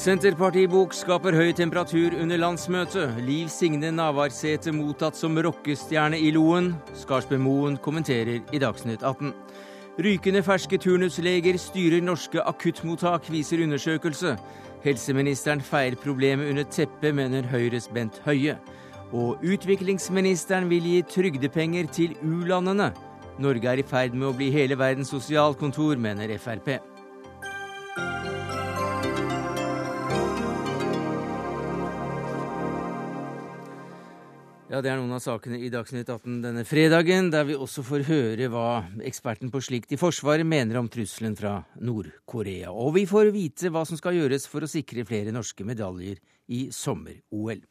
Senterpartibok skaper høy temperatur under landsmøtet. Liv Signe Navarsete mottatt som rockestjerne i Loen. Skarsbemoen kommenterer i Dagsnytt 18. Rykende ferske turnusleger styrer norske akuttmottak, viser undersøkelse. Helseministeren feier problemet under teppet, mener Høyres Bent Høie. Og utviklingsministeren vil gi trygdepenger til u-landene. Norge er i ferd med å bli hele verdens sosialkontor, mener Frp. Ja, Det er noen av sakene i Dagsnytt 18 denne fredagen, der vi også får høre hva eksperten på slikt i Forsvaret mener om trusselen fra Nord-Korea. Og vi får vite hva som skal gjøres for å sikre flere norske medaljer i sommer-OL.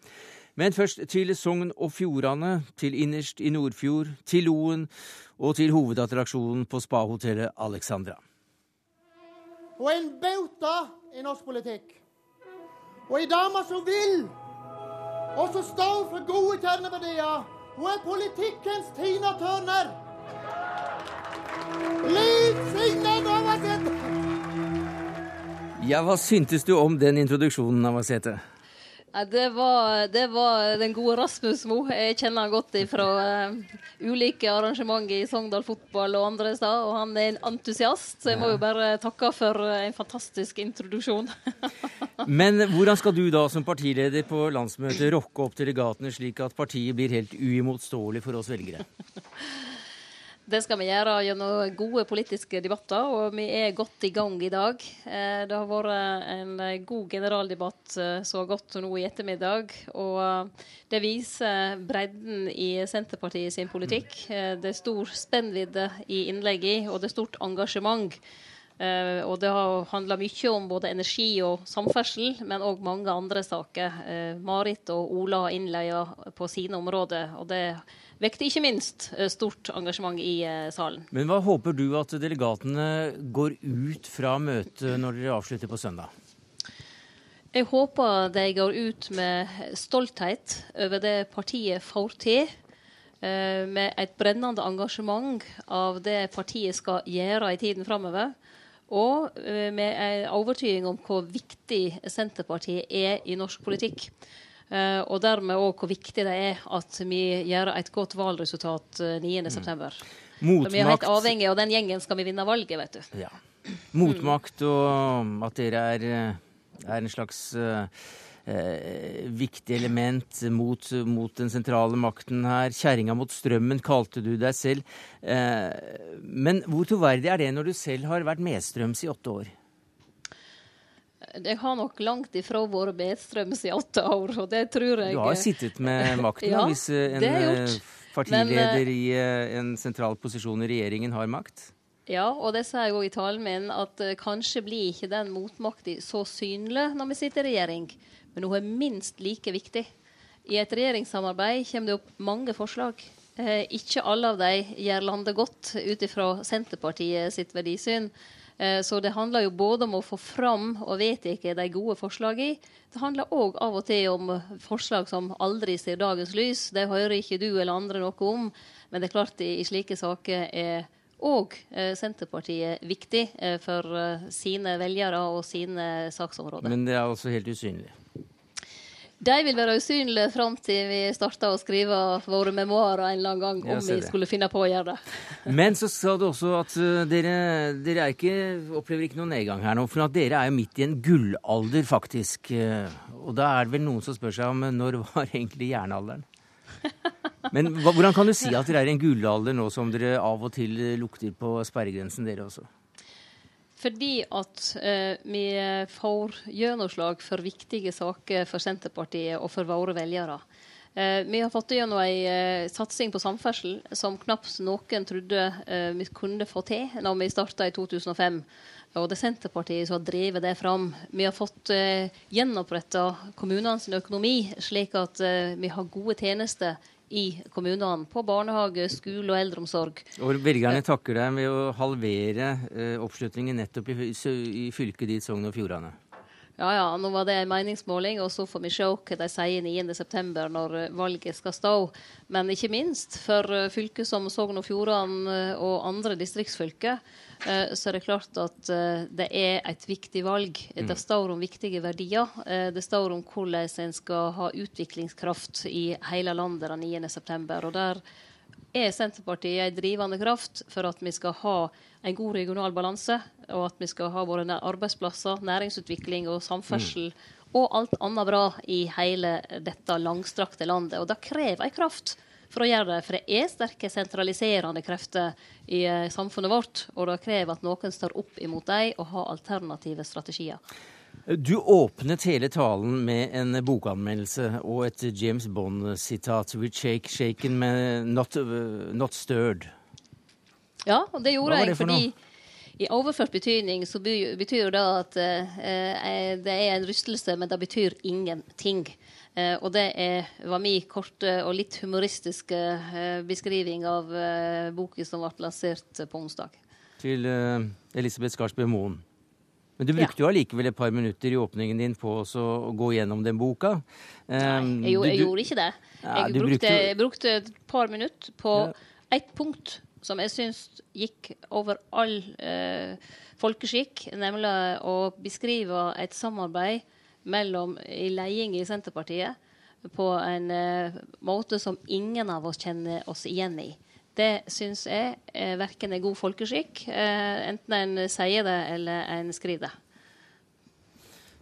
Men først til Sogn og Fjordane, til innerst i Nordfjord, til Loen og til hovedattraksjonen på spahotellet Alexandra. Er en bauta i norsk politikk. Og ei dame som vil og som står for gode kjerneverdier. Hun er politikkens Tina Turner. Liv Signe Navarsete! Ja, hva syntes du om den introduksjonen, Navarsete? Ja, det, var, det var den gode Rasmus Mo. Jeg kjenner han godt fra uh, ulike arrangement i Sogndal fotball og andre steder. Og han er en entusiast, så jeg må jo bare takke for en fantastisk introduksjon. Men hvordan skal du da som partileder på landsmøtet rocke opp delegatene slik at partiet blir helt uimotståelig for oss velgere? Det skal vi gjøre gjennom gode politiske debatter, og vi er godt i gang i dag. Eh, det har vært en god generaldebatt eh, så godt nå i ettermiddag. Og eh, det viser bredden i Senterpartiet sin politikk. Det er stor spennvidde i innleggene, og det er stort engasjement. Uh, og det har handla mye om både energi og samferdsel, men òg mange andre saker. Uh, Marit og Ola har innleia på sine områder. og det vekte ikke minst uh, stort engasjement i salen. Men hva håper du at delegatene går ut fra møtet når dere avslutter på søndag? Jeg håper de går ut med stolthet over det partiet får til med et brennende engasjement av det partiet skal gjøre i tiden framover. Og eh, med ei overtyding om hvor viktig Senterpartiet er i norsk politikk. Uh, og dermed òg hvor viktig det er at vi gjør et godt valgresultat 9.9. Mm. Vi er helt avhengig av den gjengen skal vi vinne valget, vet du. Ja. Motmakt og at dere er, er en slags uh, eh, viktig element mot, mot, den sentrale makten her. Kjerringa mot strømmen kalte du deg selv. Eh, men hvor troverdig er det når du selv har vært medstrøms i åtte år? Jeg har nok langt ifra vært medstrøms i åtte år, og det tror jeg Du har sittet med makten ja, hvis en eh, partileder Men, i eh, en sentral posisjon i regjeringen har makt? Ja, og det sa jeg òg i talen min, at kanskje blir ikke den motmakta så synlig når vi sitter i regjering men hun er minst like viktig. I et regjeringssamarbeid kommer det opp mange forslag. Eh, ikke alle av dem gjør landet godt ut ifra Senterpartiet sitt verdisyn. Eh, så det handler jo både om å få fram og vedta de gode forslagene. Det handler òg av og til om forslag som aldri ser dagens lys. Det hører ikke du eller andre noe om. Men det er klart i, i slike saker er òg eh, Senterpartiet viktig eh, for eh, sine velgere og sine saksområder. Men det er altså helt usynlig? De vil være usynlige fram til vi starter å skrive våre memoarer en eller annen gang, om vi skulle finne på å gjøre det. Men så sa du også at dere, dere ikke, opplever ikke noen nedgang her nå. For at dere er jo midt i en gullalder, faktisk. Og da er det vel noen som spør seg om når var egentlig jernalderen? Men hvordan kan du si at dere er i en gullalder nå som dere av og til lukter på sperregrensen, dere også? Fordi at eh, vi får gjennomslag for viktige saker for Senterpartiet og for våre velgere. Eh, vi har fått gjennom ei eh, satsing på samferdsel som knapt noen trodde eh, vi kunne få til når vi starta i 2005. Og det er Senterpartiet som har drevet det fram. Vi har fått eh, gjenoppretta kommunene sin økonomi, slik at eh, vi har gode tjenester i kommunene på barnehage, skole og eldreomsorg. Og Velgerne takker deg med å halvere eh, oppslutningen nettopp i, i fylket ditt, Sogn og Fjordane. Ja ja, nå var det en meningsmåling, og så får vi se hva de sier 9.9. når eh, valget skal stå. Men ikke minst for eh, fylker som Sogn og Fjordane og andre distriktsfylker, så er det klart at det er et viktig valg. Det mm. står om viktige verdier. Det står om hvordan en skal ha utviklingskraft i hele landet den 9.9. Og der er Senterpartiet ei drivende kraft for at vi skal ha en god regional balanse, og at vi skal ha våre arbeidsplasser, næringsutvikling og samferdsel mm. og alt annet bra i hele dette langstrakte landet. Og det krever ei kraft for å gjøre det. For det er sterke sentraliserende krefter i eh, samfunnet vårt, og det krever at noen står opp imot dem og har alternative strategier. Du åpnet hele talen med en bokanmeldelse og et James Bond-sitat. We shake shaken, men not, not stirred. Ja, og det gjorde jeg fordi i overført betydning så betyr det at eh, det er en rystelse, men det betyr ingenting. Eh, og det er, var min korte og litt humoristiske eh, beskriving av eh, boka som ble lansert på onsdag. Til eh, Elisabeth Skarsbø Moen. Men du brukte ja. jo allikevel et par minutter i åpningen din på å gå gjennom den boka. Nei, jeg, jeg du, gjorde ikke det. Ja, jeg, brukte, brukte, jeg, brukte, et par minutter på ja. ett punkt som jeg syns gikk over all eh, folkeskikk, nemlig å beskrive et samarbeid mellom i leding i Senterpartiet på en uh, måte som ingen av oss kjenner oss igjen i. Det syns jeg eh, verken er god folkeskikk, eh, enten en sier det eller en skriver det.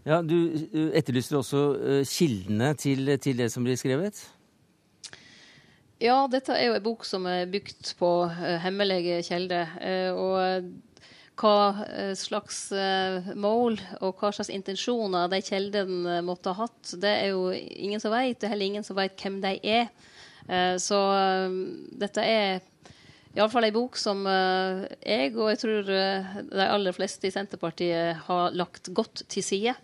Ja, Du etterlyser også uh, kildene til, til, det som blir skrevet? Ja, dette er jo en bok som er bygd på uh, hemmelige kilder. Uh, og hva uh, slags mål og hva slags intensjoner de kjeldene måtte ha hatt, det er jo ingen som vet. Det er heller ingen som vet hvem de er. så dette er iallfall ei bok som jeg, og jeg tror de aller fleste i Senterpartiet, har lagt godt til side.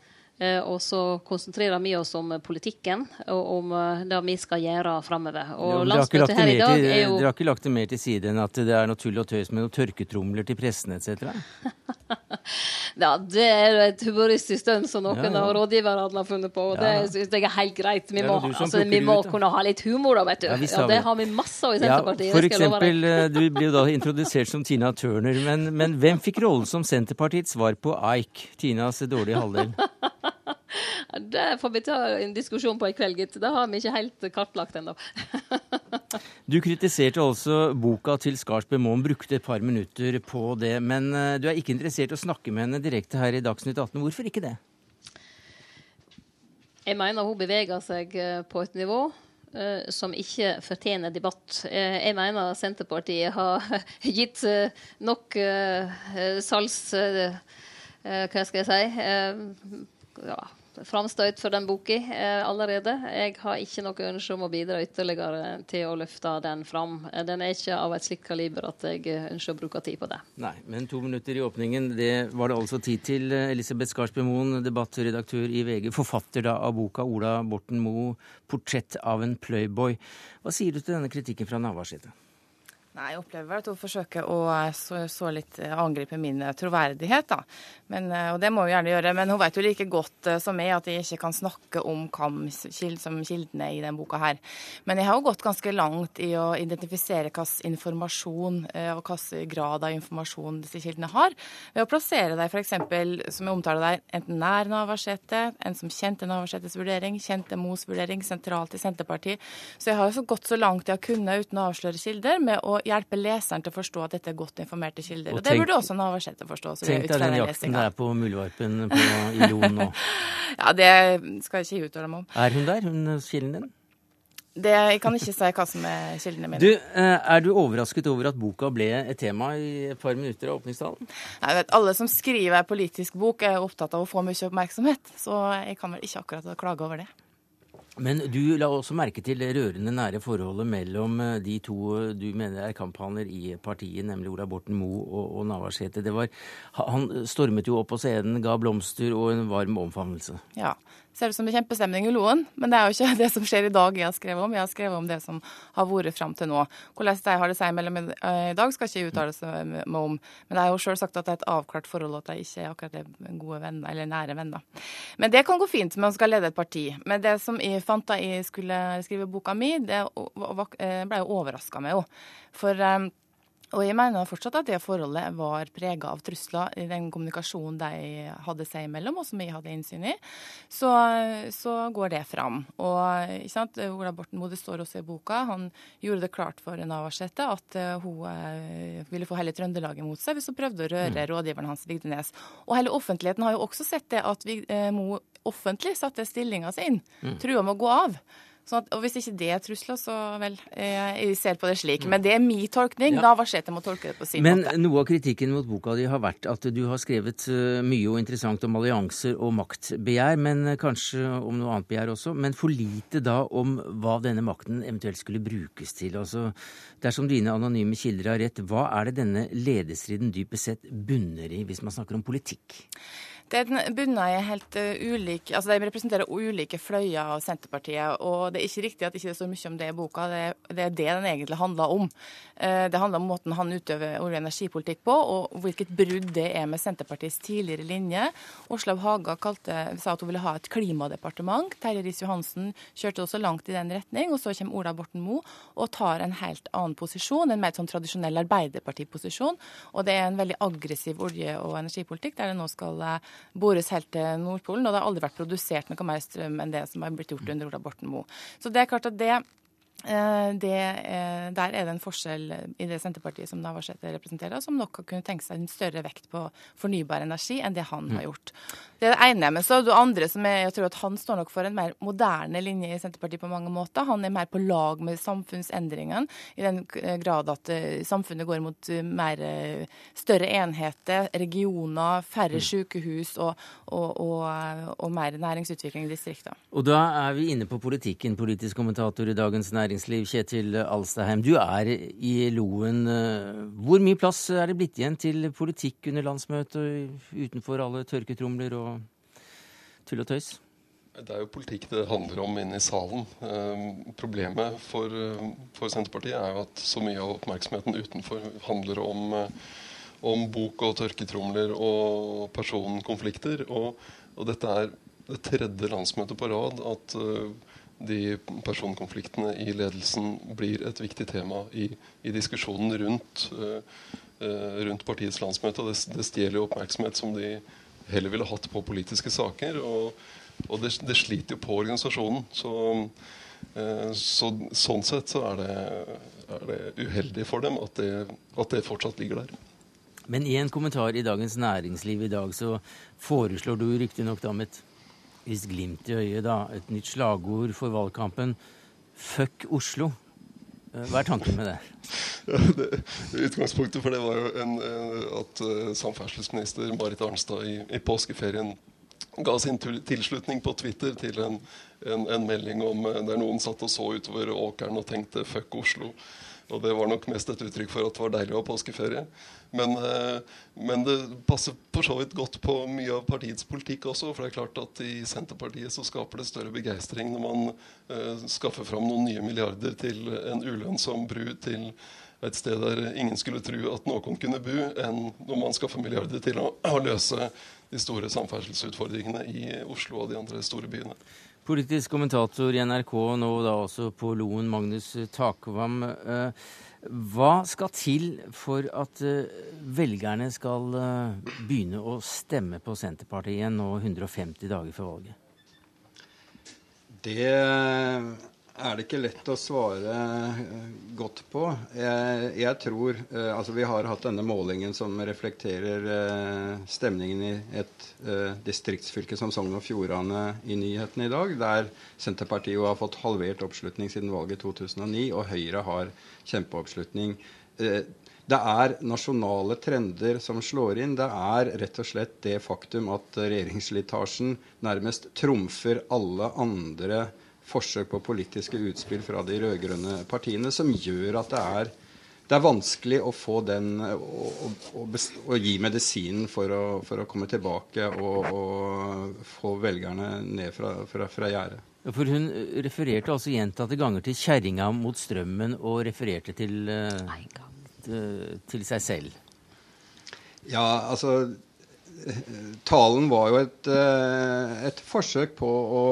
Eh, og så konsentrerer vi oss om politikken og om eh, det vi skal gjøre framover. Dere har ikke lagt det mer til side enn at det er noe tull og tøys med noen tørketromler til pressen etc.? ja, det er et humoristisk stunt som noen ja, ja. av rådgiverne har funnet på. og Det ja. synes jeg er helt greit. Vi må, altså, vi må ut, kunne ha litt humor, da, vet du. Ja, det har vi masse av i Senterpartiet. for eksempel, eh, du blir jo da introdusert som Tina Turner, men, men hvem fikk rollen som Senterpartiets svar på Ike, Tinas dårlige halvdel? Det får vi ta en diskusjon på i kveld, gitt. Det har vi ikke helt kartlagt ennå. du kritiserte altså boka til Skarsbø Moen, brukte et par minutter på det. Men eh, du er ikke interessert i å snakke med henne direkte her i Dagsnytt 18. Hvorfor ikke det? Jeg mener hun beveger seg eh, på et nivå uh, som ikke fortjener debatt. Jeg mener Senterpartiet har gitt nok salgs... hva skal jeg si? ja, framstøyt for den boka eh, allerede. Jeg har ikke noe ønske om å bidra ytterligere til å løfte den fram. Den er ikke av et slikt kaliber at jeg eh, ønsker å bruke tid på det. Nei, men to minutter i åpningen, det var det altså tid til. Eh, Elisabeth Skarsbø Moen, debattredaktør i VG, forfatter da av boka Ola Borten Moe, 'Portrett av en playboy'. Hva sier du til denne kritikken fra Navarsete? Nei, Jeg opplever at hun forsøker å eh, så, så litt eh, angripe min eh, troverdighet. da. Men, og det må hun gjerne gjøre. Men hun vet jo like godt som meg at jeg ikke kan snakke om KAM som kildene i denne boka her. Men jeg har jo gått ganske langt i å identifisere hvilken informasjon og hvilken grad av informasjon disse kildene har. Ved å plassere dem f.eks., som jeg omtaler deg, enten nær Navarsete, en som kjente Navarsetes vurdering, kjente Mos vurdering, sentralt i Senterpartiet. Så jeg har jo så gått så langt jeg har kunnet uten å avsløre kilder, med å hjelpe leseren til å forstå at dette er godt informerte kilder. Og, og tenk, det burde også Navarsete forstå. tenk deg den jakten der på Muldvarpen i Loen nå. ja, det skal jeg ikke uttale meg om. Er hun der, hun kilden din? Det, jeg kan ikke si hva som er kildene mine. Du, eh, er du overrasket over at boka ble et tema i et par minutter av åpningstalen? Jeg vet, Alle som skriver politisk bok, er opptatt av å få mye oppmerksomhet. Så jeg kan vel ikke akkurat klage over det. Men du la også merke til det rørende nære forholdet mellom eh, de to eh, du mener er kamphaner i partiet, nemlig Ola Borten Moe og, og Navarsete. Han stormet jo opp på scenen, ga blomster og en varm omfavnelse. Ja, ser ut som det er kjempestemning i Loen, men det er jo ikke det som skjer i dag jeg har skrevet om. Jeg har skrevet om det som har vært fram til nå. Hvordan de har det seg mellom i dag, skal ikke jeg uttale meg om. Men det er jo sjøl sagt at det er et avklart forhold, at de ikke er akkurat er gode venner, eller nære venner. Men det kan gå fint med å skal lede et parti. Men det som jeg fant da jeg skulle skrive boka mi, det eh, ble jeg overraska med jo. For eh, og jeg mener fortsatt at det forholdet var prega av trusler i den kommunikasjonen de hadde seg imellom, og som jeg hadde innsyn i. Så, så går det fram. Og ikke sant, Ola Borten Moe, det står også i boka, han gjorde det klart for Navarsete at uh, hun uh, ville få hele Trøndelag imot seg hvis hun prøvde å røre mm. rådgiveren hans Vigdenes. Og hele offentligheten har jo også sett det at uh, Moe offentlig satte stillinga si inn, mm. trua med å gå av. Sånn at, og Hvis ikke det er trusler, så vel, jeg ser på det slik. Men det er min tolkning. Ja. Navarsete å tolke det på sin Men måte. Men noe av kritikken mot boka di har vært at du har skrevet eh, mye og interessant om allianser og maktbegjær, men eh, kanskje om noe annet begjær også. Men for lite da om hva denne makten eventuelt skulle brukes til. Altså, dersom dine anonyme kilder har rett, hva er det denne lederstriden dypest sett bunner i, hvis man snakker om politikk? Den bunner i helt ulike, ulik Altså, de representerer ulike fløyer av Senterpartiet. Og det er ikke riktig at det ikke står mye om det i boka. Det, det er det den egentlig handler om. Uh, det handler om måten han utøver olje- og energipolitikk på, og hvilket brudd det er med Senterpartiets tidligere linje. Åslaug Haga kalte, sa at hun ville ha et klimadepartement. Terje Riis-Johansen kjørte også langt i den retning. Og så kommer Ola Borten Moe og tar en helt annen posisjon, en mer sånn tradisjonell arbeiderpartiposisjon. Og det er en veldig aggressiv olje- og energipolitikk, der det nå skal uh, bores helt til Nordpolen. Og det har aldri vært produsert noe mer strøm enn det som har blitt gjort under Ola Borten Moe. Så det er klart at det det, der er det en forskjell i det Senterpartiet som Navarsete representerer, som nok har kunnet tenke seg en større vekt på fornybar energi enn det han har gjort. Det er det ene. Men så er det andre som er, jeg tror at han står nok for en mer moderne linje i Senterpartiet på mange måter. Han er mer på lag med samfunnsendringene, i den grad at eh, samfunnet går mot eh, mer større enheter, regioner, færre mm. sykehus og, og, og, og mer næringsutvikling i distriktene. Og da er vi inne på politikken, politisk kommentator i Dagens Næringsliv næringsliv, Kjetil Alstaheim. Du er i Loen. Hvor mye plass er det blitt igjen til politikk under landsmøtet, utenfor alle tørketromler og tull og tøys? Det er jo politikk det handler om inne i salen. Eh, problemet for, for, Senterpartiet er jo at så mye av oppmerksomheten utenfor handler om, eh, om bok og tørketromler og personkonflikter. Og, og, dette er det tredje landsmøtet på rad at uh, de personkonfliktene i ledelsen blir et viktig tema i, i diskusjonen rundt, uh, rundt, partiets landsmøte. Det, det stjeler jo oppmerksomhet som de heller ville hatt på politiske saker. Og, og det, det, sliter jo på organisasjonen. Så, uh, så sånn sett så er det, er det, uheldig for dem at det, at det fortsatt ligger der. Men i en kommentar i Dagens Næringsliv i dag så foreslår du riktignok med et visst glimt i øyet, da, et nytt slagord for valgkampen. Fuck Oslo. Eh, hva er tanken med det? Det utgangspunktet for det var jo en, at uh, samferdselsminister Marit Arnstad i, i, påskeferien ga sin tilslutning på Twitter til en, en, en melding om der noen satt og så utover åkeren og tenkte 'fuck Oslo'. Og det var nok mest et uttrykk for at det var deilig å ha påskeferie. Men, eh, men, det passer for så vidt godt på mye av partiets politikk også. For det er klart at i Senterpartiet så skaper det større begeistring når man uh, skaffer fram noen nye milliarder til en ulønnsom bru til et sted der ingen skulle tro at noen kunne bo, enn når man skaffer milliarder til å, å løse de store samferdselsutfordringene i Oslo og de andre store byene. Politisk kommentator i NRK, nå da også på Loen, Magnus Takvam. Eh, hva skal til for at eh, velgerne skal eh, begynne å stemme på Senterpartiet nå 150 dager før valget? Det er det ikke lett å svare eh, godt på. Jeg, jeg, tror eh, Altså, vi har hatt denne målingen som reflekterer eh, stemningen i et distriktsfylke som Sogn og Fjordane i nyhetene i dag, der Senterpartiet har fått halvert oppslutning siden valget i 2009, og Høyre har kjempeoppslutning. Det er nasjonale trender som slår inn. Det er rett og slett det faktum at regjeringsslitasjen nærmest trumfer alle andre forsøk på politiske utspill fra de rød-grønne partiene som gjør at det er, det er vanskelig å få den å, å, å gi medisinen for å, for å, komme tilbake og, og få velgerne ned fra, fra, fra gjerdet. For hun refererte altså gjentatte ganger til kjerringa mot strømmen og refererte til, uh, til seg selv. Ja, altså Talen var jo et, eh, et forsøk på å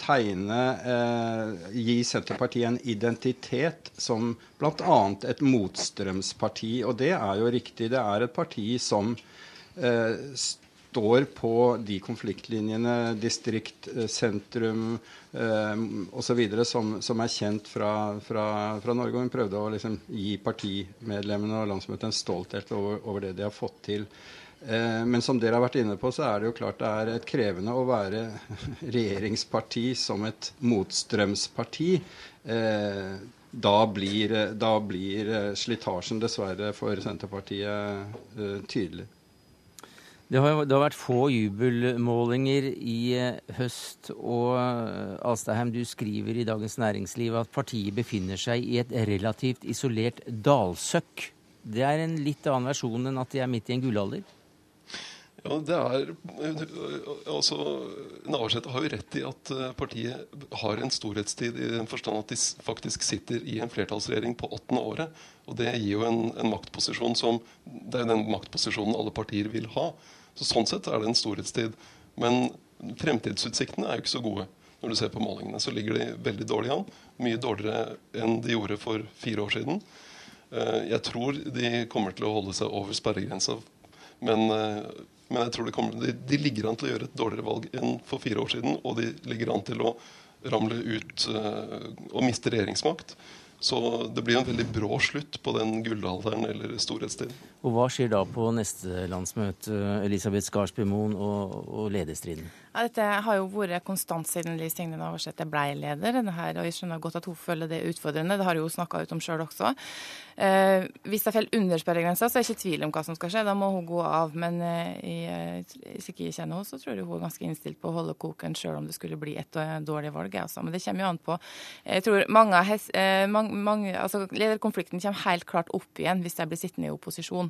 tegne eh, Gi Senterpartiet en identitet som bl.a. et motstrømsparti. Og det er jo riktig. Det er et parti som eh, står på de konfliktlinjene, distrikt, eh, sentrum eh, osv. Som, som er kjent fra, fra, fra, Norge. Og hun prøvde å liksom, gi partimedlemmene og landsmøtet en stolthet over, over det de har fått til. Eh, men som dere har vært inne på, så er det jo klart det er et krevende å være regjeringsparti som et motstrømsparti. Eh, da blir, da blir slitasjen dessverre for Senterpartiet eh, tydelig. Det har, det har, vært få jubelmålinger i høst, og Alstaheim, du skriver i Dagens Næringsliv at partiet befinner seg i et relativt isolert dalsøkk. Det er en litt annen versjon enn at de er midt i en gullalder? Ja, det er altså, Navarsete har jo rett i at eh, partiet har en storhetstid i den forstand at de faktisk sitter i en flertallsregjering på åttende året. Og det gir jo en, en maktposisjon som Det er den maktposisjonen alle partier vil ha. Så Sånn sett er det en storhetstid. Men fremtidsutsiktene er jo ikke så gode. Når du ser på målingene, så ligger de veldig dårlig an. Mye dårligere enn de gjorde for fire år siden. Eh, jeg tror de kommer til å holde seg over sperregrensa. Men eh, men jeg tror kommer, de, de, ligger an til å gjøre et dårligere valg enn for fire år siden. Og de ligger an til å ramle ut uh, og miste regjeringsmakt. Så det blir en veldig brå slutt på den gullalderen eller storhetstiden. Og hva skjer da på neste landsmøte, Elisabeth Skarsby Moen og, og lederstriden? Ja, dette har jo vært konstant siden Liv Signe Navarsete ble leder. Her, og Jeg skjønner godt at hun føler det utfordrende. Det har hun jo snakka ut om sjøl også. Eh, hvis det faller under sperregrensa, så er jeg ikke tvil om hva som skal skje. Da må hun gå av. Men eh, hvis ikke jeg kjenner henne, så tror jeg hun er ganske innstilt på å holde koken sjøl om det skulle bli et dårlig valg. Altså. Men det kommer jo an på Jeg tror mange, eh, mange, mange altså, Lederkonflikten kommer helt klart opp igjen hvis de blir sittende i opposisjon.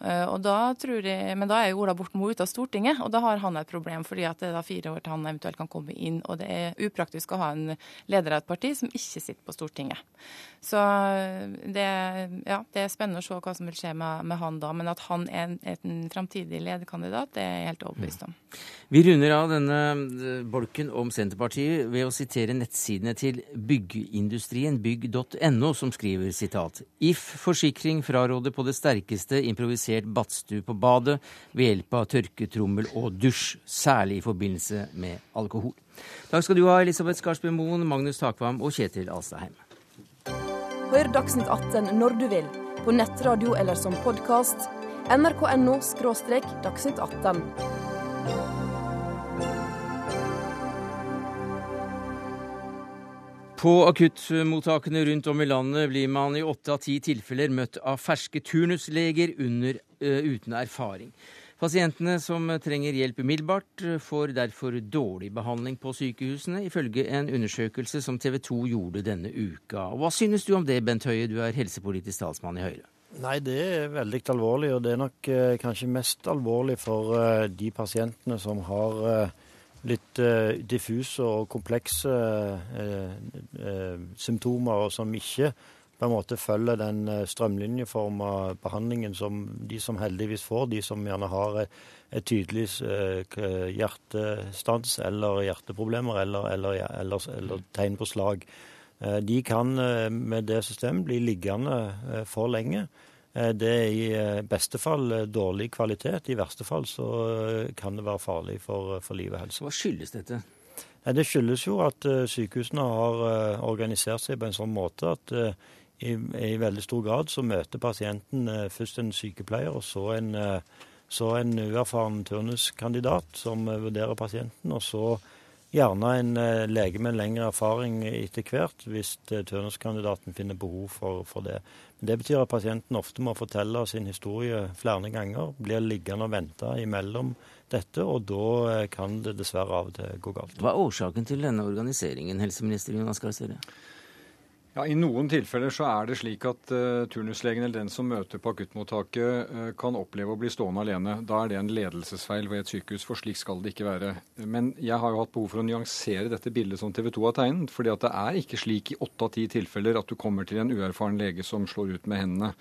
og da tror jeg, Men da er jo Ola Borten Moe ute av Stortinget, og da har han et problem. fordi at det er da fire år til han eventuelt kan komme inn. Og det er upraktisk å ha en leder av et parti som ikke sitter på Stortinget. Så det, ja, det er spennende å se hva som vil skje med, med han da. Men at han er en, en framtidig lederkandidat, det er jeg helt overbevist om. Vi runder av denne eh, bolken om Senterpartiet ved å sitere nettsidene til byggeindustrien, bygg.no, som skriver sitat If Forsikring fraråder på det sterkeste improvisert badstue på badet ved hjelp av tørketrommel og dusj, særlig i forbindelse med alkohol. Takk skal du ha, Elisabeth Skarsbø Moen, Magnus Takvam og Kjetil Alstaheim. Hør Dagsnytt 18 når du vil, på nettradio eller som podkast. nrk.no – dagsnytt 18. På akuttmottakene rundt om i landet blir man i åtte av ti tilfeller møtt av ferske turnusleger under, uh, uten erfaring. Pasientene som trenger hjelp umiddelbart, får derfor dårlig behandling på sykehusene, ifølge en undersøkelse som TV 2 gjorde denne uka. Hva synes du om det, Bent Høie, du er helsepolitisk talsmann i Høyre? Nei, det er veldig alvorlig, og det er nok eh, kanskje mest alvorlig for eh, de pasientene som har eh, litt uh, diffuse og komplekse uh, uh, symptomer, som ikke på en måte følger den strømlinjeforma behandlingen som de som heldigvis får, de som gjerne har et, tydelig hjertestans eller hjerteproblemer eller, eller, eller, eller tegn på slag. De kan med det systemet bli liggende for lenge. Eh, det er i eh, beste fall eh, dårlig kvalitet. I verste fall så kan det være farlig for, for liv og helse. Hva skyldes dette? Det skyldes jo at sykehusene har organisert seg på en sånn måte at i, i veldig stor grad så møter pasienten først en sykepleier, og så en, så en uerfaren turnuskandidat som vurderer pasienten. Og så gjerne en eh, lege med en lengre erfaring etter hvert, hvis eh, turnuskandidaten finner behov for, for, det. Men Det betyr at pasienten ofte må fortelle sin historie flere ganger, blir liggende og vente imellom dette, og da eh, kan det dessverre av og til gå galt. Hva er årsaken til denne organiseringen, helseminister Jonas Gahr Støre? Ja, I noen tilfeller så er det slik at uh, turnuslegen eller den som møter på akuttmottaket, uh, kan oppleve å bli stående alene. Da er det en ledelsesfeil ved et sykehus, for slik skal det ikke være. Men jeg har jo hatt behov for å nyansere dette bildet som TV 2 har tegnet. fordi at det er ikke slik i åtte av ti tilfeller at du kommer til en uerfaren lege som slår ut med hendene.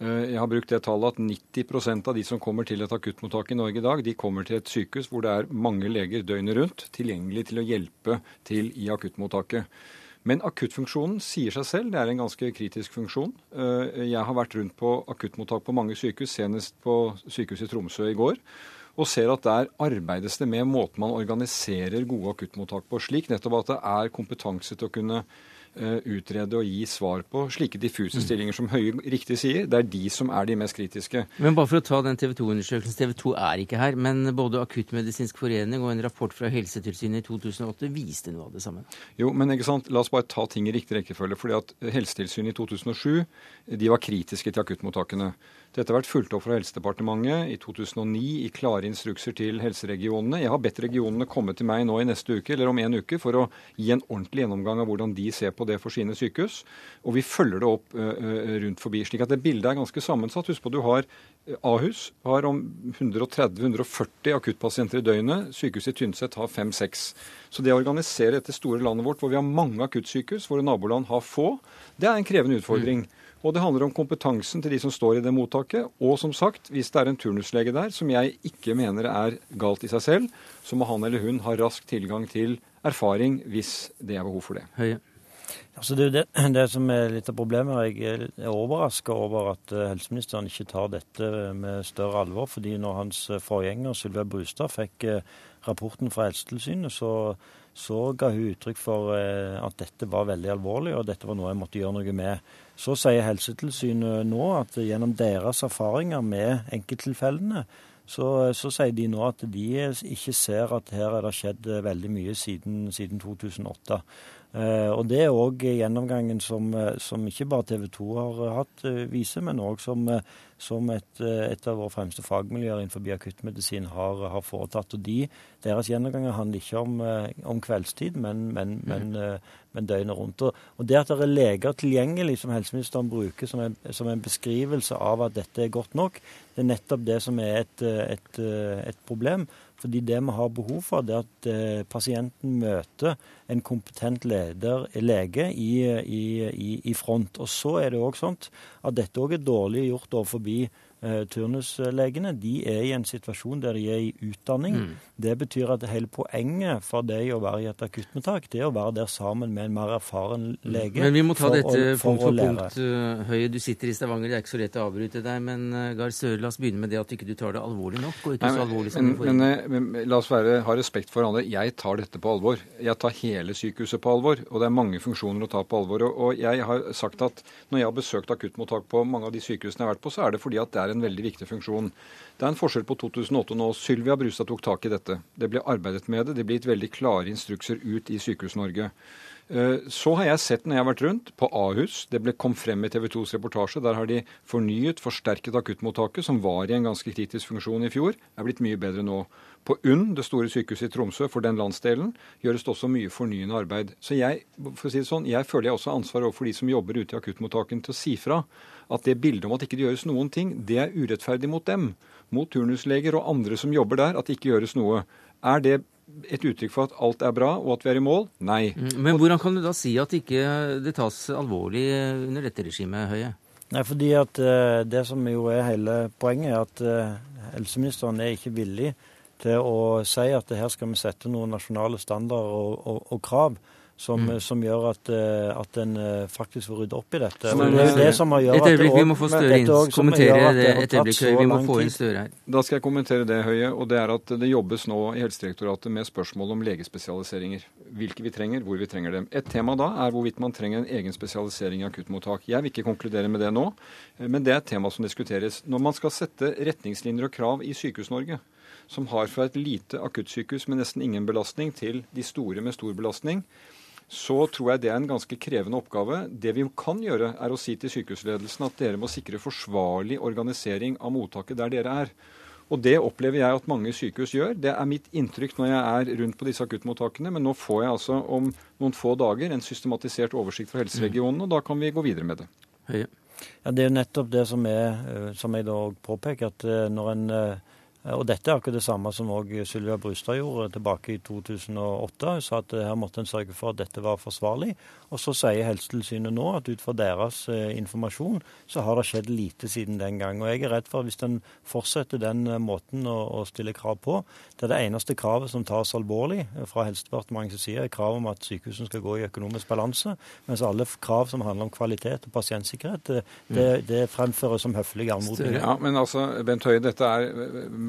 Uh, jeg har brukt det tallet at 90% av de som kommer til et akuttmottak i Norge i dag, de kommer til et sykehus hvor det er mange leger døgnet rundt tilgjengelig til å hjelpe til i akuttmottaket. Men akuttfunksjonen sier seg selv, det er en ganske kritisk funksjon. Eh, jeg har vært rundt på akuttmottak på mange sykehus, senest på sykehuset i Tromsø i går, og ser at der arbeides det med måten man organiserer gode akuttmottak på, slik nettopp at det er kompetanse til å kunne utrede og gi svar på slike diffuse mm. stillinger som Høie riktig sier. Det er de som er de mest kritiske. Men bare for å ta den TV 2-undersøkelsen. TV 2 er ikke her, men både Akuttmedisinsk forening og en rapport fra Helsetilsynet i 2008 viste noe av det samme. Jo, men ikke sant? la oss bare ta ting i riktig rekkefølge. fordi at Helsetilsynet i 2007 de var kritiske til akuttmottakene. Dette har vært fulgt opp fra Helsedepartementet i 2009 i klare instrukser til helseregionene. Jeg har bedt regionene komme til meg nå i neste uke eller om en uke for å gi en ordentlig gjennomgang av hvordan de ser på det for sine sykehus. Og vi følger det opp rundt forbi. slik at det bildet er ganske sammensatt. Husk på du har Ahus har om 130-140 akuttpasienter i døgnet. Sykehuset i Tynset har 5-6. Så det å organisere dette store landet vårt, hvor vi har mange akuttsykehus, våre naboland har få, det er en krevende utfordring. Mm. Og det handler om kompetansen til de som står i det mottaket. Og som sagt, hvis det er en turnuslege der, som jeg ikke mener er galt i seg selv, så må han eller hun ha rask tilgang til erfaring hvis det er behov for det. Høye. Altså det det, det som er litt av problemet. Jeg er overraska over at eh, helseministeren ikke tar dette med større alvor. fordi når hans forgjenger Sylvia Brustad fikk eh, rapporten fra Helsetilsynet, så, så ga hun uttrykk for eh, at dette var veldig alvorlig, og dette var noe jeg måtte gjøre noe med. Så sier Helsetilsynet nå at gjennom deres erfaringer med enkelttilfellene, så, så, sier de nå at de ikke ser at her er det skjedd veldig mye siden, siden 2008. Eh, og Det er òg gjennomgangen som, som, ikke bare TV 2 har hatt, vise, viser, men òg som, som et, et, av våre fremste fagmiljøer innenfor akuttmedisin har, har, foretatt. Og de, Deres gjennomganger handler ikke om, om kveldstid, men, men, mm. men, men døgnet rundt. Og, og, Det at det er leger tilgjengelig, som helseministeren bruker som en, som en, beskrivelse av at dette er godt nok, det er nettopp det som er et, et, et problem. Fordi det vi har behov for, det er at eh, pasienten møter en kompetent leder, lege i, i, i, front. Og så er det òg sånn at dette òg er dårlig gjort overfor Eh, turnuslegene de er i en situasjon der de er i utdanning. Mm. Det betyr at hele poenget for deg å være i et akuttmottak, det er å være der sammen med en mer erfaren mm. lege. Men vi må ta dette å, punkt for punkt, uh, Høie. Du sitter i Stavanger, det er ikke så lett å avbryte deg. Men uh, Gahr Støre, la oss begynne med det at ikke du tar det alvorlig nok. og ikke Nei, så alvorlig som men, men, men, la oss være, ha respekt for hverandre. Jeg tar dette på alvor. Jeg tar hele sykehuset på alvor. Og det er mange funksjoner å ta på alvor. Og, og jeg har sagt at når jeg har besøkt akuttmottak på mange av de sykehusene jeg har vært på, så er det fordi at det er en veldig viktig funksjon. Det er en forskjell på 2008 og nå. Sylvia Brustad tok tak i dette. Det ble arbeidet med det. Det ble gitt veldig klare instrukser ut i Sykehus-Norge. Eh, så har jeg sett når jeg har vært rundt, på Ahus. Det ble, kom frem i TV 2s reportasje. Der har de fornyet, forsterket akuttmottaket, som var i en ganske kritisk funksjon i fjor. er blitt mye bedre nå. På UNN, det store sykehuset i Tromsø, for den landsdelen, gjøres det også mye fornyende arbeid. Så jeg, for å si det sånn, jeg føler jeg også har ansvar overfor de som jobber ute i akuttmottakene, til å si fra at det bildet om at ikke det gjøres noen ting, det er urettferdig mot dem. Mot turnusleger og andre som jobber der, at det ikke gjøres noe. Er det et uttrykk for at alt er bra og at vi er i mål? Nei. Mm, men hvordan kan du da si at ikke det tas alvorlig under dette regimet, Høie? Nei, fordi at uh, Det som jo er hele poenget, er at uh, helseministeren er ikke villig til å si at her skal vi sette noen nasjonale standarder og, og, og krav som, mm. som gjør at, eh, at en eh, faktisk får rydde opp i dette. Så, det er det som har gjort et øyeblikk, vi må få Støre inn. Kommentere det et øyeblikk. Vi må få inn Støre her. Da skal jeg kommentere det, Høie. og Det er at det jobbes nå i Helsedirektoratet med spørsmål om legespesialiseringer. Hvilke vi trenger, hvor vi trenger dem. Et tema da er hvorvidt man trenger en egen spesialisering i akuttmottak. Jeg vil ikke konkludere med det nå, eh, men det er et tema som diskuteres. Når man skal sette retningslinjer og krav i Sykehus-Norge, som har fra et lite akuttsykehus med nesten ingen belastning til de store med stor belastning, så tror jeg det er en ganske krevende oppgave. Det vi kan gjøre, er å si til sykehusledelsen at dere må sikre forsvarlig organisering av mottaket der dere er. Og Det opplever jeg at mange sykehus gjør. Det er mitt inntrykk når jeg er rundt på disse akuttmottakene. Men nå får jeg altså om noen få dager en systematisert oversikt fra helseregionen, og da kan vi gå videre med det. Ja, Det er jo nettopp det som, er, eh, som jeg da påpeker, at eh, når en eh, og Dette er akkurat det samme som også Sylvia Brustad gjorde tilbake i 2008. Hun sa at her måtte en sørge for at dette var forsvarlig. Og Så sier Helsetilsynet nå at ut fra deres eh, informasjon så har det skjedd lite siden den gang. Og Jeg er redd for at hvis en fortsetter den eh, måten å, å, stille krav på, det er det eneste kravet som tas alvorlig fra Helsedepartementets side, er kravet om at sykehusene skal gå i økonomisk balanse, mens alle krav som handler om kvalitet og pasientsikkerhet, det, det, det fremføres som høflige anmodninger. Ja, men altså, Bent Høie, dette er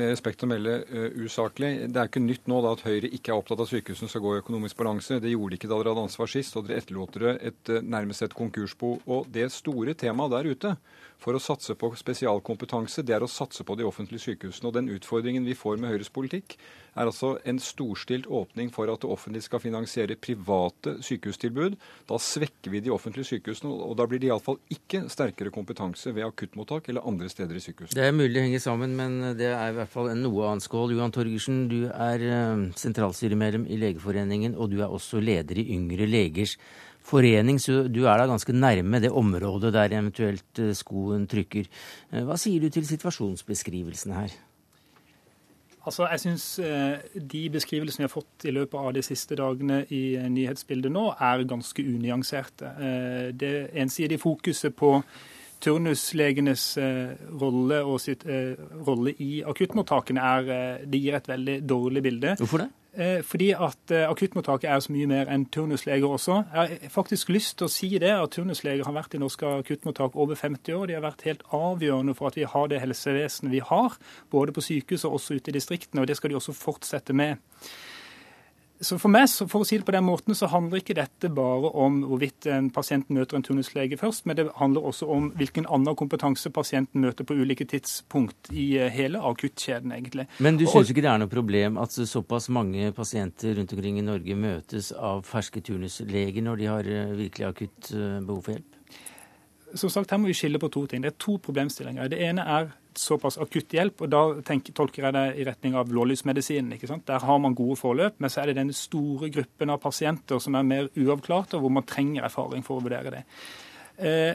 med respekt å melde uh, usaklig. Det er ikke nytt nå da at Høyre ikke er opptatt av sykehusene skal gå i økonomisk balanse. Det gjorde de ikke da dere hadde ansvar sist, og dere etterlot dere et, uh, nærmest et konkursbo. Og det store temaet der ute for å satse på spesialkompetanse, det er å satse på de offentlige sykehusene. Og den utfordringen vi får med Høyres politikk, er altså en storstilt åpning for at det offentlige skal finansiere private sykehustilbud. Da svekker vi de offentlige sykehusene, og da blir det iallfall ikke sterkere kompetanse ved akuttmottak eller andre steder i sykehusene. Det er mulig det henger sammen, men det er i hvert fall en noe annen skål. Johan Torgersen, du er eh, sentralstyremedlem i Legeforeningen, og du er også leder i Yngre legers forening, så du er da ganske nærme det området der eventuelt eh, skoen trykker. Eh, hva sier du til situasjonsbeskrivelsen her? Altså, jeg syns eh, de beskrivelsene vi har fått i løpet av de siste dagene i nyhetsbildet nå, er ganske unyanserte. Det ensidige fokuset på turnuslegenes rolle og sitt rolle i akuttmottakene er, det gir et veldig dårlig bilde. Hvorfor det? Eh, fordi at eh, akuttmottaket er så mye mer enn turnusleger også. Jeg har faktisk lyst til å si det, at turnusleger har vært i norske akuttmottak over 50 år. De har vært helt avgjørende for at vi har det helsevesenet vi har, både på sykehus og også ute i distriktene. Og det skal de også fortsette med. Så For meg, for å si det på den måten, så handler ikke dette bare om hvorvidt en pasient møter en turnuslege først, men det handler også om hvilken annen kompetanse pasienten møter på ulike tidspunkt i eh, hele akuttkjeden, egentlig. Men du syns ikke det er noe problem at såpass mange pasienter rundt omkring i Norge møtes av ferske turnusleger når de har eh, virkelig akutt eh, behov for hjelp? Som sagt, Her må vi skille på to ting. Det er to problemstillinger. Det ene er såpass akutt hjelp, og da tenker, tolker jeg det i retning av blålysmedisinen. ikke sant? Der har man gode forløp, men så er det denne store gruppen av pasienter som er mer uavklarte, og hvor man trenger erfaring for å vurdere det. Eh,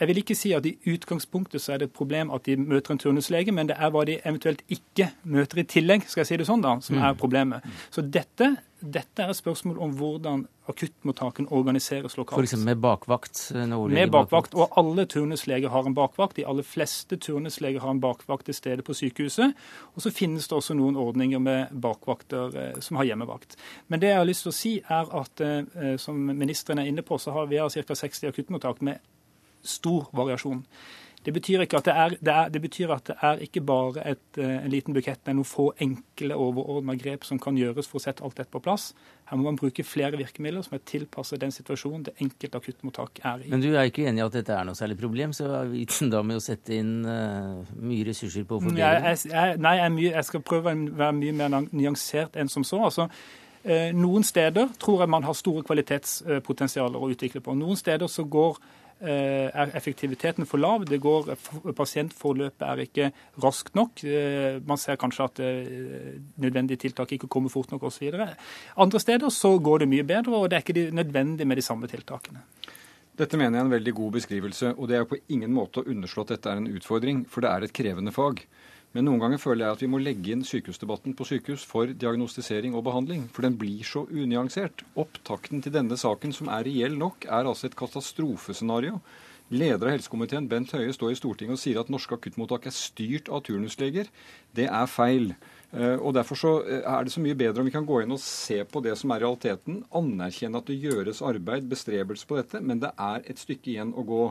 jeg vil ikke si at i utgangspunktet så er det et problem at de møter en turnuslege, men det er hva de eventuelt ikke møter i tillegg, skal jeg si det sånn da, som er mm. problemet. Så dette, dette er et spørsmål om hvordan akuttmottaken organiseres lokalt. F.eks. med bakvakt? Eh, med bakvakt, og alle turnusleger har en bakvakt. De aller fleste turnusleger har en bakvakt til stede på sykehuset. Og så finnes det også noen ordninger med bakvakter eh, som har hjemmevakt. Men det jeg har lyst til å si, er at eh, som ministeren er inne på, så har vi ca. 60 akuttmottak med stor variasjon. Det betyr, at det, er, det, er, det betyr at det er ikke bare et, eh, en liten bukett med noen få enkle, overordna grep som kan gjøres for å sette alt dette på plass. Her må man bruke flere virkemidler som er tilpasset den situasjonen det enkelte akuttmottak er i. Men du er ikke enig i at dette er noe særlig problem, så er vitsen da med å sette inn uh, mye ressurser på å forbedre det? Nei, jeg, mye, jeg, skal prøve å være mye mer nyansert enn som så. altså eh, noen steder tror jeg man har store kvalitetspotensialer å utvikle på. Noen steder så går er effektiviteten for lav. Det går, Pasientforløpet er ikke raskt nok. Eh, man ser kanskje at eh, nødvendige tiltak ikke kommer fort nok osv. Andre steder så går det mye bedre, og det er ikke nødvendig med de samme tiltakene. Dette mener jeg er en veldig god beskrivelse, og det er på ingen måte å underslå at dette er en utfordring, for det er et krevende fag. Men noen ganger føler jeg at vi må legge inn sykehusdebatten på sykehus for diagnostisering og behandling. For den blir så unyansert. Opptakten til denne saken, som er reell nok, er altså et katastrofescenario. Leder av helsekomiteen, Bent Høie, står i Stortinget og sier at norske akuttmottak er styrt av turnusleger. Det er feil. Eh, og Derfor så eh, er det så mye bedre om vi kan gå inn og se på det som er realiteten. Anerkjenne at det gjøres arbeid, bestrebelse på dette, men det er et stykke igjen å gå.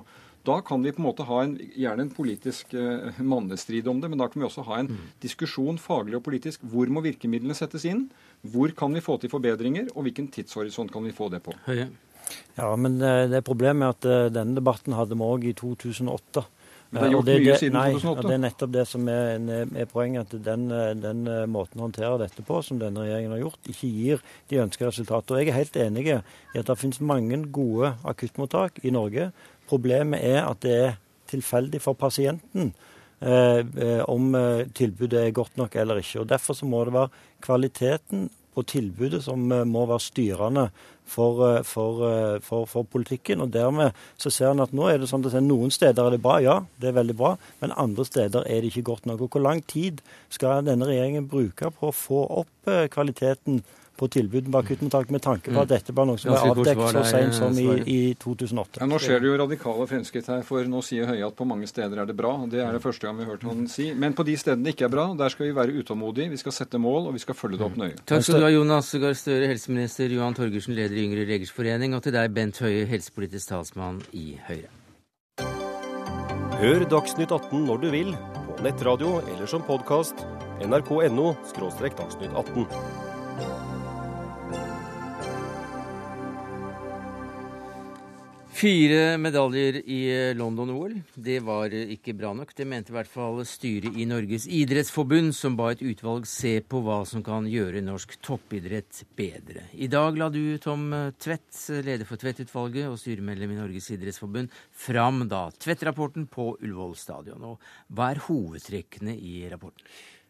Da kan vi på en måte ha en, gjerne en politisk uh, mannestrid om det, men da kan vi også ha en mm. diskusjon faglig og politisk. Hvor må virkemidlene settes inn? Hvor kan vi få til forbedringer, og hvilken tidshorisont kan vi få det på? Ja, men det er problemet er at uh, denne debatten hadde vi òg i 2008. Men det er gjort det, mye siden nei, 2008. Det er nettopp det som er, er poenget. At den, den, måten å håndtere dette på, som denne regjeringen har gjort, ikke gir de ønskede resultater. Og jeg er helt enig i at det finnes mange gode akuttmottak i Norge. Problemet er at det er tilfeldig for pasienten. Eh, eh, om eh, tilbudet er godt nok eller ikke. Og Derfor så må det være kvaliteten på tilbudet som må være styrende for, for, for, for, politikken. og Dermed så ser en at nå er det sånn at noen steder er det bra, ja, det er veldig bra, men andre steder er det ikke godt nok. Og Hvor lang tid skal denne regjeringen bruke på å få opp kvaliteten på tilbud på akuttmottak, med tanke på at mm. dette var noe som ble avdekket så sent som i, i 2008. Ja, nå skjer det jo radikale fremskritt her, for nå sier Høie at på mange steder er det bra. Det er det første gang vi har hørt han si. Men på de stedene det ikke er bra, der skal vi være utålmodige. Vi skal sette mål, og vi skal følge det opp nøye. Takk skal du ha, Jonas Gahr Støre, helseminister, Johan Torgersen, leder i Yngre legers forening, og til deg, Bent Høie, helsepolitisk talsmann i Høyre. Hør Dagsnytt 18 når du vil, på nettradio eller som podkast. nrk.no – dagsnytt 18. Fire medaljer i London-OL. Det var ikke bra nok. Det mente i hvert fall styret i Norges idrettsforbund, som ba et utvalg se på hva som kan gjøre norsk toppidrett bedre. I dag la du, Tom Tvedt, leder for Tvedt-utvalget og styremedlem i Norges idrettsforbund, fram da Tvedt-rapporten på Ullevål stadion. Og hva er hovedtrekkene i rapporten?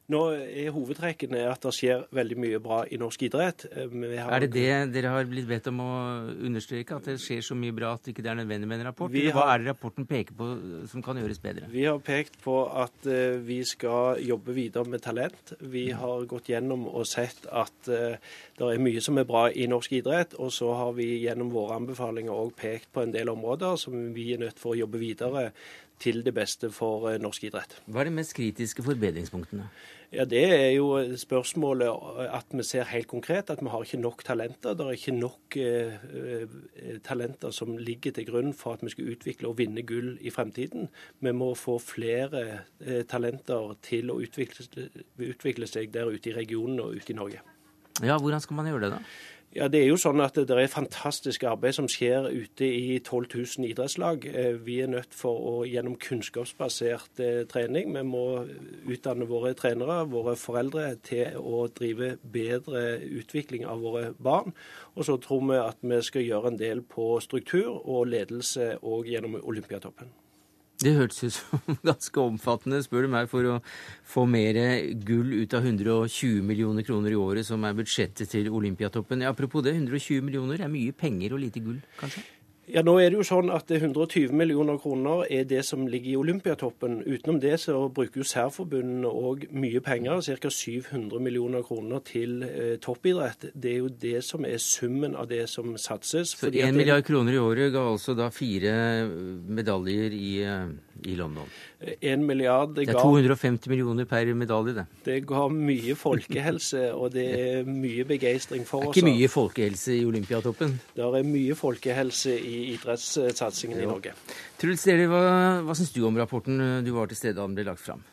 Nå er Hovedtrekkene at det skjer veldig mye bra i norsk idrett. Eh, har... Er det det dere har blitt bedt om å understreke? At det skjer så mye bra at det ikke er nødvendig med en rapport? Har... Hva er det rapporten peker på som kan gjøres bedre? Vi har pekt på at uh, vi skal jobbe videre med talent. Vi har gått gjennom og sett at uh, det er mye som er bra i norsk idrett. Og så har vi gjennom våre anbefalinger òg pekt på en del områder som vi er nødt for å jobbe videre til det beste for norsk idrett. Hva er de mest kritiske forbedringspunktene? Ja, Det er jo spørsmålet at vi ser helt konkret at vi har ikke nok talenter. Det er ikke nok eh, eh, talenter som ligger til grunn for at vi skal utvikle og vinne gull i fremtiden. Vi må få flere eh, talenter til å utvikle, utvikle seg der ute i regionen og ute i Norge. Ja, Hvordan skal man gjøre det, da? Ja, Det er jo sånn at det er fantastisk arbeid som skjer ute i 12 000 idrettslag. Eh, vi er nødt for å gjennom kunnskapsbasert eh, trening. Vi må utdanne våre trenere, våre foreldre, til å drive bedre utvikling av våre barn. Og så tror vi at vi skal gjøre en del på struktur og ledelse òg gjennom Olympiatoppen. Det hørtes ut som ganske omfattende, spør du meg, for å få mer gull ut av 120 millioner kroner i året, som er budsjettet til Olympiatoppen. Apropos det, 120 millioner er mye penger og lite gull, kanskje? Ja, nå er det jo sånn at 120 millioner kroner er det som ligger i Olympiatoppen. Utenom det så bruker jo særforbundene òg mye penger, ca. 700 millioner kroner til eh, toppidrett. Det er jo det som er summen av det som satses. Så 1 milliard kroner i året ga altså da fire medaljer i, eh, i London? 1 milliard Det er 250 millioner per medalje, det. Det ga mye folkehelse, og det er mye begeistring for oss. Det er ikke mye folkehelse i Olympiatoppen? Det er mye folkehelse i idrettssatsingen i Norge. Truls Deli, hva, hva syns du om rapporten? Du var til stede da den ble lagt fram.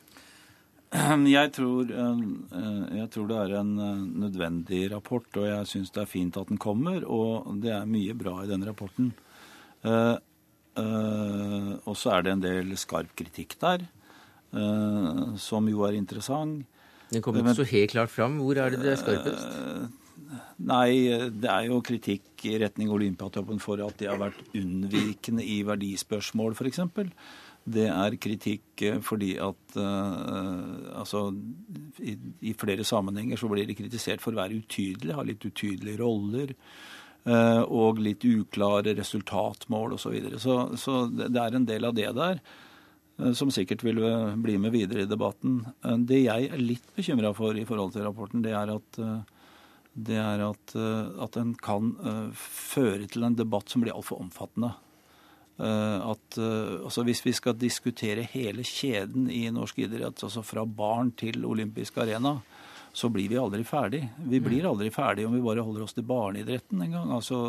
Jeg tror, eh, jeg tror, det er en eh, nødvendig rapport, og jeg syns det er fint at den kommer. Og det er mye bra i denne rapporten. Eh, Uh, og så er det en del skarp kritikk der, uh, som jo er interessant. Den kommer ikke så helt klart fram. Hvor er det det er skarpest? Uh, nei, det er jo kritikk i retning Olympiatoppen for at de har vært unnvikende i verdispørsmål, f.eks. Det er kritikk fordi at altså, i, i, flere sammenhenger så blir de kritisert for å være utydelige, ha litt utydelige roller. Eh, og litt uklare resultatmål osv. Så, videre. så Så det er en del av det der eh, som sikkert vil eh, bli med videre i debatten. Det jeg er litt bekymra for i forhold til rapporten, det er at, det er at, at den kan føre til en debatt som blir altfor omfattende. At, altså hvis vi skal diskutere hele kjeden i norsk idrett, altså fra barn til olympisk arena, så blir vi aldri ferdig. Vi blir mm. aldri ferdig om vi bare holder oss til barneidretten en gang. Altså,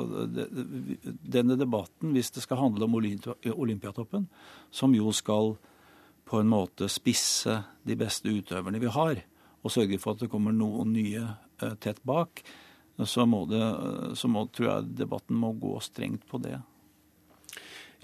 denne debatten, hvis det skal handle om Olympiatoppen, som jo skal på en måte spisse de beste utøverne vi har, og sørge for at det kommer noen nye eh, tett bak, så, må det, så må, tror jeg debatten må gå strengt på det.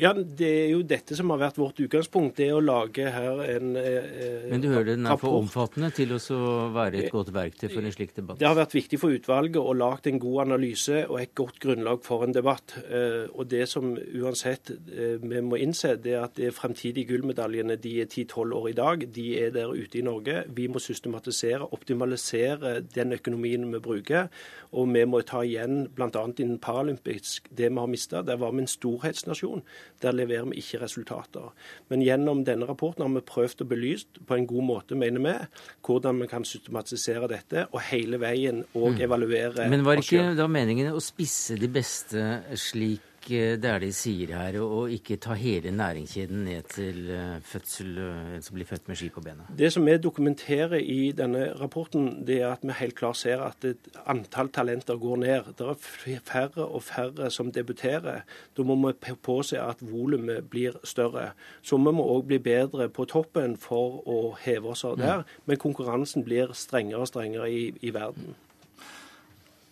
Ja, Det er jo dette som har vært vårt utgangspunkt. Det er å lage her en eh, Men du hører den er for omfattende til å være et godt verktøy for en slik debatt? Det har vært viktig for utvalget å lage en god analyse og et godt grunnlag for en debatt. Eh, Og det som uansett eh, vi må innse, det er at de fremtidige gullmedaljene de er 10-12 år i dag. De er der ute i Norge. Vi må systematisere, optimalisere den økonomien vi bruker. Og vi må ta igjen bl.a. innen paralympisk det vi har mista. Der var vi en storhetsnasjon. Der leverer vi ikke resultater. Men gjennom denne rapporten har vi prøvd å belyst på en god måte, mener vi, hvordan vi kan systematisere dette og hele veien og evaluere Men var ikke da meningen å spisse de beste slik eh, det er de sier her, og og ikke ta hele næringskjeden ned til eh, fødsel, eh, en som blir født med ski på bena? Det som vi dokumenterer i denne rapporten, det er at vi helt klart ser at et antall talenter går ned. Det er færre og færre som debuterer. Da må vi påse at volumet blir større. Så vi må òg bli bedre på toppen for å heve oss der. Men konkurransen blir strengere og strengere i, i verden.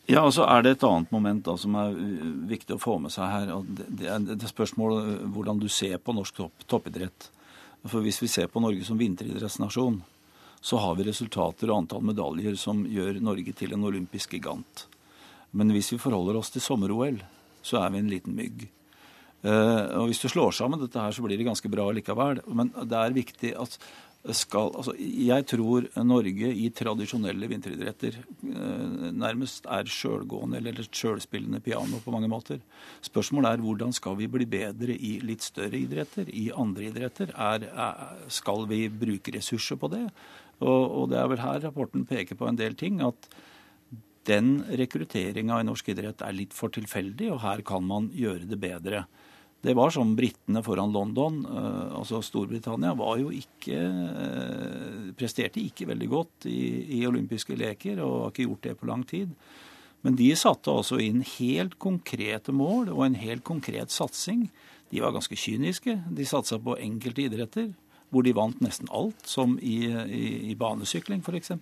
Ja, og så er det et annet moment da, som er uh, viktig å få med seg her. og Det, er det spørsmål uh, hvordan du ser på norsk topp, toppidrett. For Hvis vi ser på Norge som vinteridrettsnasjon, så har vi resultater og antall medaljer som gjør Norge til en olympisk gigant. Men hvis vi forholder oss til sommer-OL, så er vi en liten mygg. Eh, og Hvis du slår sammen dette her, så blir det ganske bra likevel. Men det er viktig at skal, altså, jeg tror Norge i tradisjonelle vinteridretter eh, nærmest er sjølgående eller sjølspillende piano på mange måter. Spørsmålet er hvordan skal vi bli bedre i litt større idretter, i andre idretter? Er, skal vi bruke ressurser på det? Og, og det er vel her rapporten peker på en del ting. at den rekrutteringa i norsk idrett er litt for tilfeldig, og her kan man gjøre det bedre. Det var som britene foran London, eh, altså Storbritannia, var jo ikke eh, presterte ikke veldig godt i, i olympiske leker og har ikke gjort det på lang tid. Men de satte altså inn helt konkrete mål og en helt konkret satsing. De var ganske kyniske. De satsa på enkelte idretter, hvor de vant nesten alt, som i, i, i banesykling f.eks.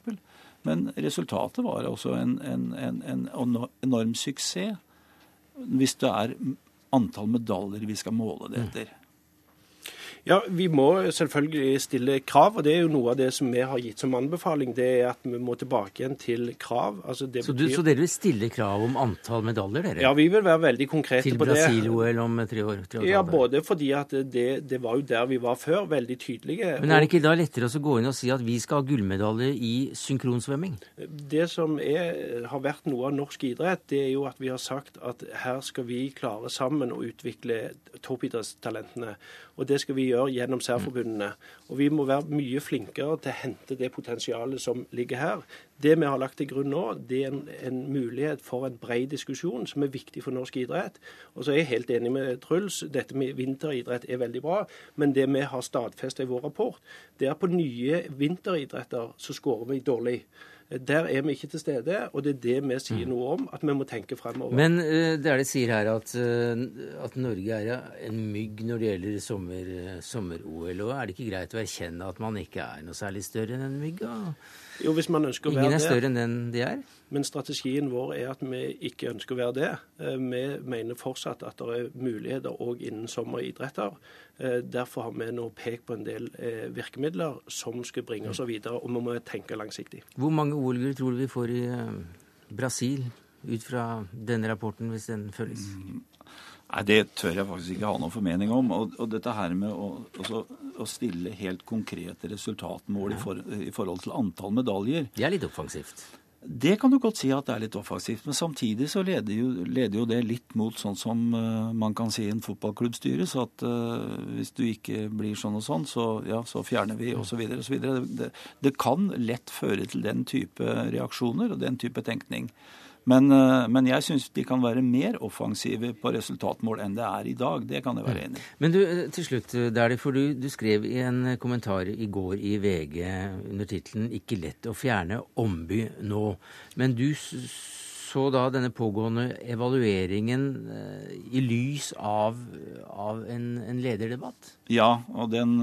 Men resultatet var også en, en, en, en enorm suksess hvis det er antall medaljer vi skal måle det etter. Ja, Vi må selvfølgelig stille krav, og det er jo noe av det som vi har gitt som anbefaling. Det er at vi må tilbake igjen til krav. Altså det Så, du, betyr- så dere vil stille krav om antall medaljer, dere? Ja, vi vil være veldig konkrete Til på det. Til Brasil-OL om tre år? Tre Ja, både fordi at det, det var jo der vi var før, veldig tydelige. Men er det ikke da lettere å gå inn og si at vi skal ha gullmedalje i synkronsvømming? Det som er, har vært noe av norsk idrett, det er jo at vi har sagt at her skal vi klare sammen å utvikle toppidrettstalentene. Og det skal vi gjøre gjennom særforbundene. Og vi må være mye flinkere til å hente det potensialet som ligger her. Det vi har lagt til grunn nå, det er en, en mulighet for en bred diskusjon som er viktig for norsk idrett. Og så er jeg helt enig med Truls, dette med vinteridrett er veldig bra. Men det vi har stadfestet i vår rapport, det er at på nye vinteridretter så skårer vi dårlig. Der er vi ikke til stede, og det er det vi sier noe om, at vi må tenke fremover. Men eh, det er det sier her at, eh, at Norge er en mygg når det gjelder sommer- eh, sommer-OL. og er det ikke greit å erkjenne at man ikke er noe særlig større enn en mygg? da? Jo, hvis man ønsker å være det. Ingen er større enn den de er? Men strategien vår er at vi ikke ønsker å være det. Eh, Vi mener fortsatt at det er muligheter òg innen sommeridretter. Eh, Derfor har vi nå pekt på en del eh, virkemidler som skal bringe oss videre, og vi må tenke langsiktig. Hvor mange OL-gull tror du vi får i Brasil ut fra denne rapporten, hvis den følges? Nei, Det tør jeg faktisk ikke ha noen formening om. Og, og dette her med å, også, å stille helt konkrete resultatmål i, for, i forhold til antall medaljer Det er litt offensivt. Det kan du godt si at det er litt offensivt, men samtidig så leder jo, leder jo det litt mot sånn som uh, man kan si en fotballklubb styres, at uh, hvis du ikke blir sånn og sånn, så, ja, så fjerner vi osv. osv. Det, det kan lett føre til den type reaksjoner og den type tenkning. Men, eh, men jeg syns de kan være mer offensive på resultatmål enn det er i dag. Det kan jeg være enig i. Men du, eh, til slutt, eh, Dæhlie, for du, du skrev i en kommentar i går i VG under tittelen 'Ikke lett å fjerne Omby nå'. Men du så da denne pågående evalueringen i lys av, av en, en lederdebatt? Ja, og den,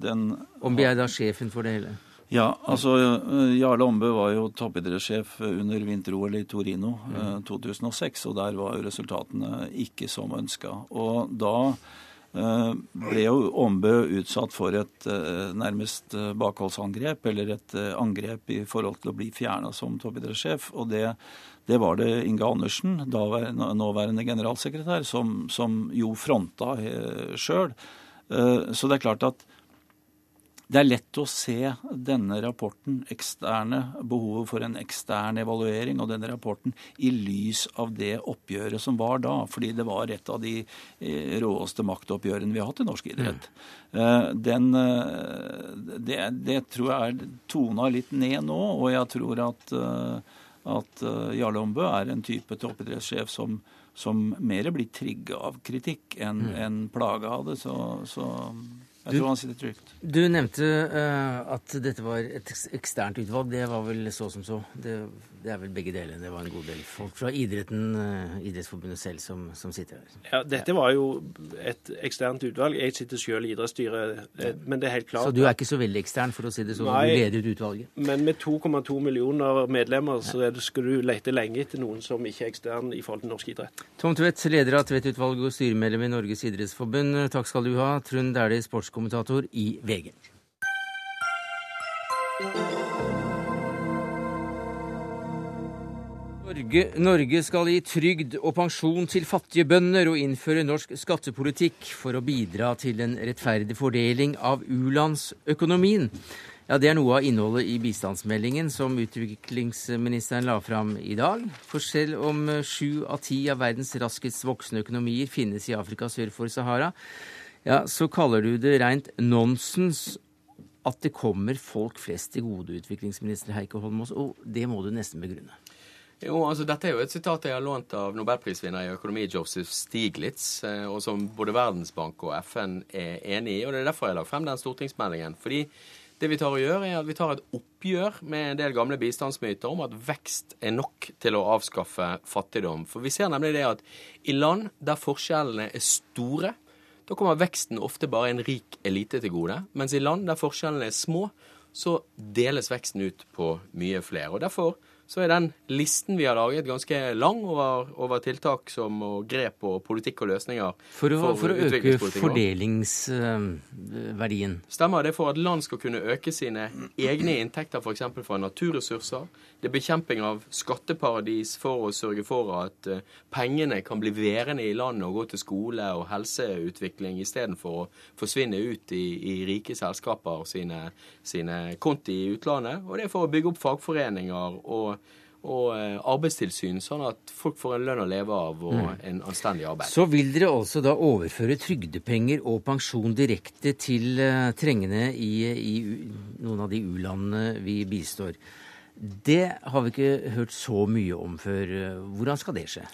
den Omby er da sjefen for det hele? Ja, altså eh, Jarle Ombø var jo toppidrettssjef under vinter-OL i Torino mm. 2006, og der var jo resultatene ikke som ønska. Og da ble jo Åmbø utsatt for et nærmest bakholdsangrep, eller et angrep i forhold til å bli fjerna som toppidrettssjef. Og det, det, var det Inge Andersen, nåværende generalsekretær, som, som jo fronta sjøl. Så det er klart at det er lett å se denne rapporten, eksterne, behovet for en ekstern evaluering og denne rapporten, i lys av det oppgjøret som var da. Fordi det var et av de eh, råeste maktoppgjørene vi har hatt i norsk idrett. Mm. Den, eh, det, det, tror jeg er tona litt ned nå, og jeg tror at, at Jarle Ombø er en type toppidrettssjef som, som mer blir trigga av kritikk enn mm. en plaga av det. Så, så jeg tror han sitter trygt. Du nevnte uh, at dette var et eksternt utvalg. Det var vel så som så. Det, det, er vel begge deler. Det var en god del folk fra idretten, uh, Idrettsforbundet selv, som, som, sitter her. Ja, Dette var jo et eksternt utvalg. Jeg sitter selv i idrettsstyret, men det er helt klart Så du er ikke så veldig ekstern, for å si det sånn? Du leder ut utvalget? Men med 2,2 millioner medlemmer så det, skal du lete lenge etter noen som ikke er ekstern i forhold til norsk idrett. Tom Tvedt, leder av Tvedt-utvalget og styremedlem i Norges idrettsforbund. Takk skal du ha. Trond Dæhlie, sportskommentator i VG. Norge, Norge, skal gi trygd og pensjon til fattige bønder og innføre norsk skattepolitikk for å bidra til en rettferdig fordeling av u-landsøkonomien. Ja, Det er noe av innholdet i bistandsmeldingen som utviklingsministeren la fram i dag. For selv om sju av ti av verdens raskest voksende økonomier finnes i Afrika sør for Sahara, ja, så kaller du det rent nonsens at det kommer folk flest til gode, utviklingsminister Heikki Holmås, og det må du nesten begrunne. Jo, altså Dette er jo et sitat jeg har lånt av nobelprisvinner i økonomi Joseph Stiglitz, eh, og som både Verdensbank og FN er enig i. og Det er derfor jeg la frem den stortingsmeldingen. fordi det vi tar og gjør, er at vi tar et oppgjør med en del gamle bistandsmyter om at vekst er nok til å avskaffe fattigdom. For vi ser nemlig det at i land der forskjellene er store, da kommer veksten ofte bare en rik elite til gode. Mens i land der forskjellene er små, så deles veksten ut på mye flere. Og Derfor så er den listen vi har laget, ganske lang over, over tiltak som, og grep og politikk og løsninger. For å, for, for å øke fordelingsverdien? Stemmer. Det er for at land skal kunne øke sine egne inntekter f.eks. fra naturressurser. Det er bekjemping av skatteparadis for å sørge for at uh, pengene kan bli værende i landet og gå til skole og helseutvikling istedenfor å forsvinne ut i, i rike selskaper sine, sine konti i utlandet. Og det er for å bygge opp fagforeninger og og eh, arbeidstilsyn, sånn at folk får en lønn å leve av og mm. en anstendig arbeid. Så vil dere altså da overføre trygdepenger og pensjon direkte til uh, trengende i, i, noen av de u-landene vi bistår. Det har vi ikke hørt så mye om før. Hvordan skal det skje?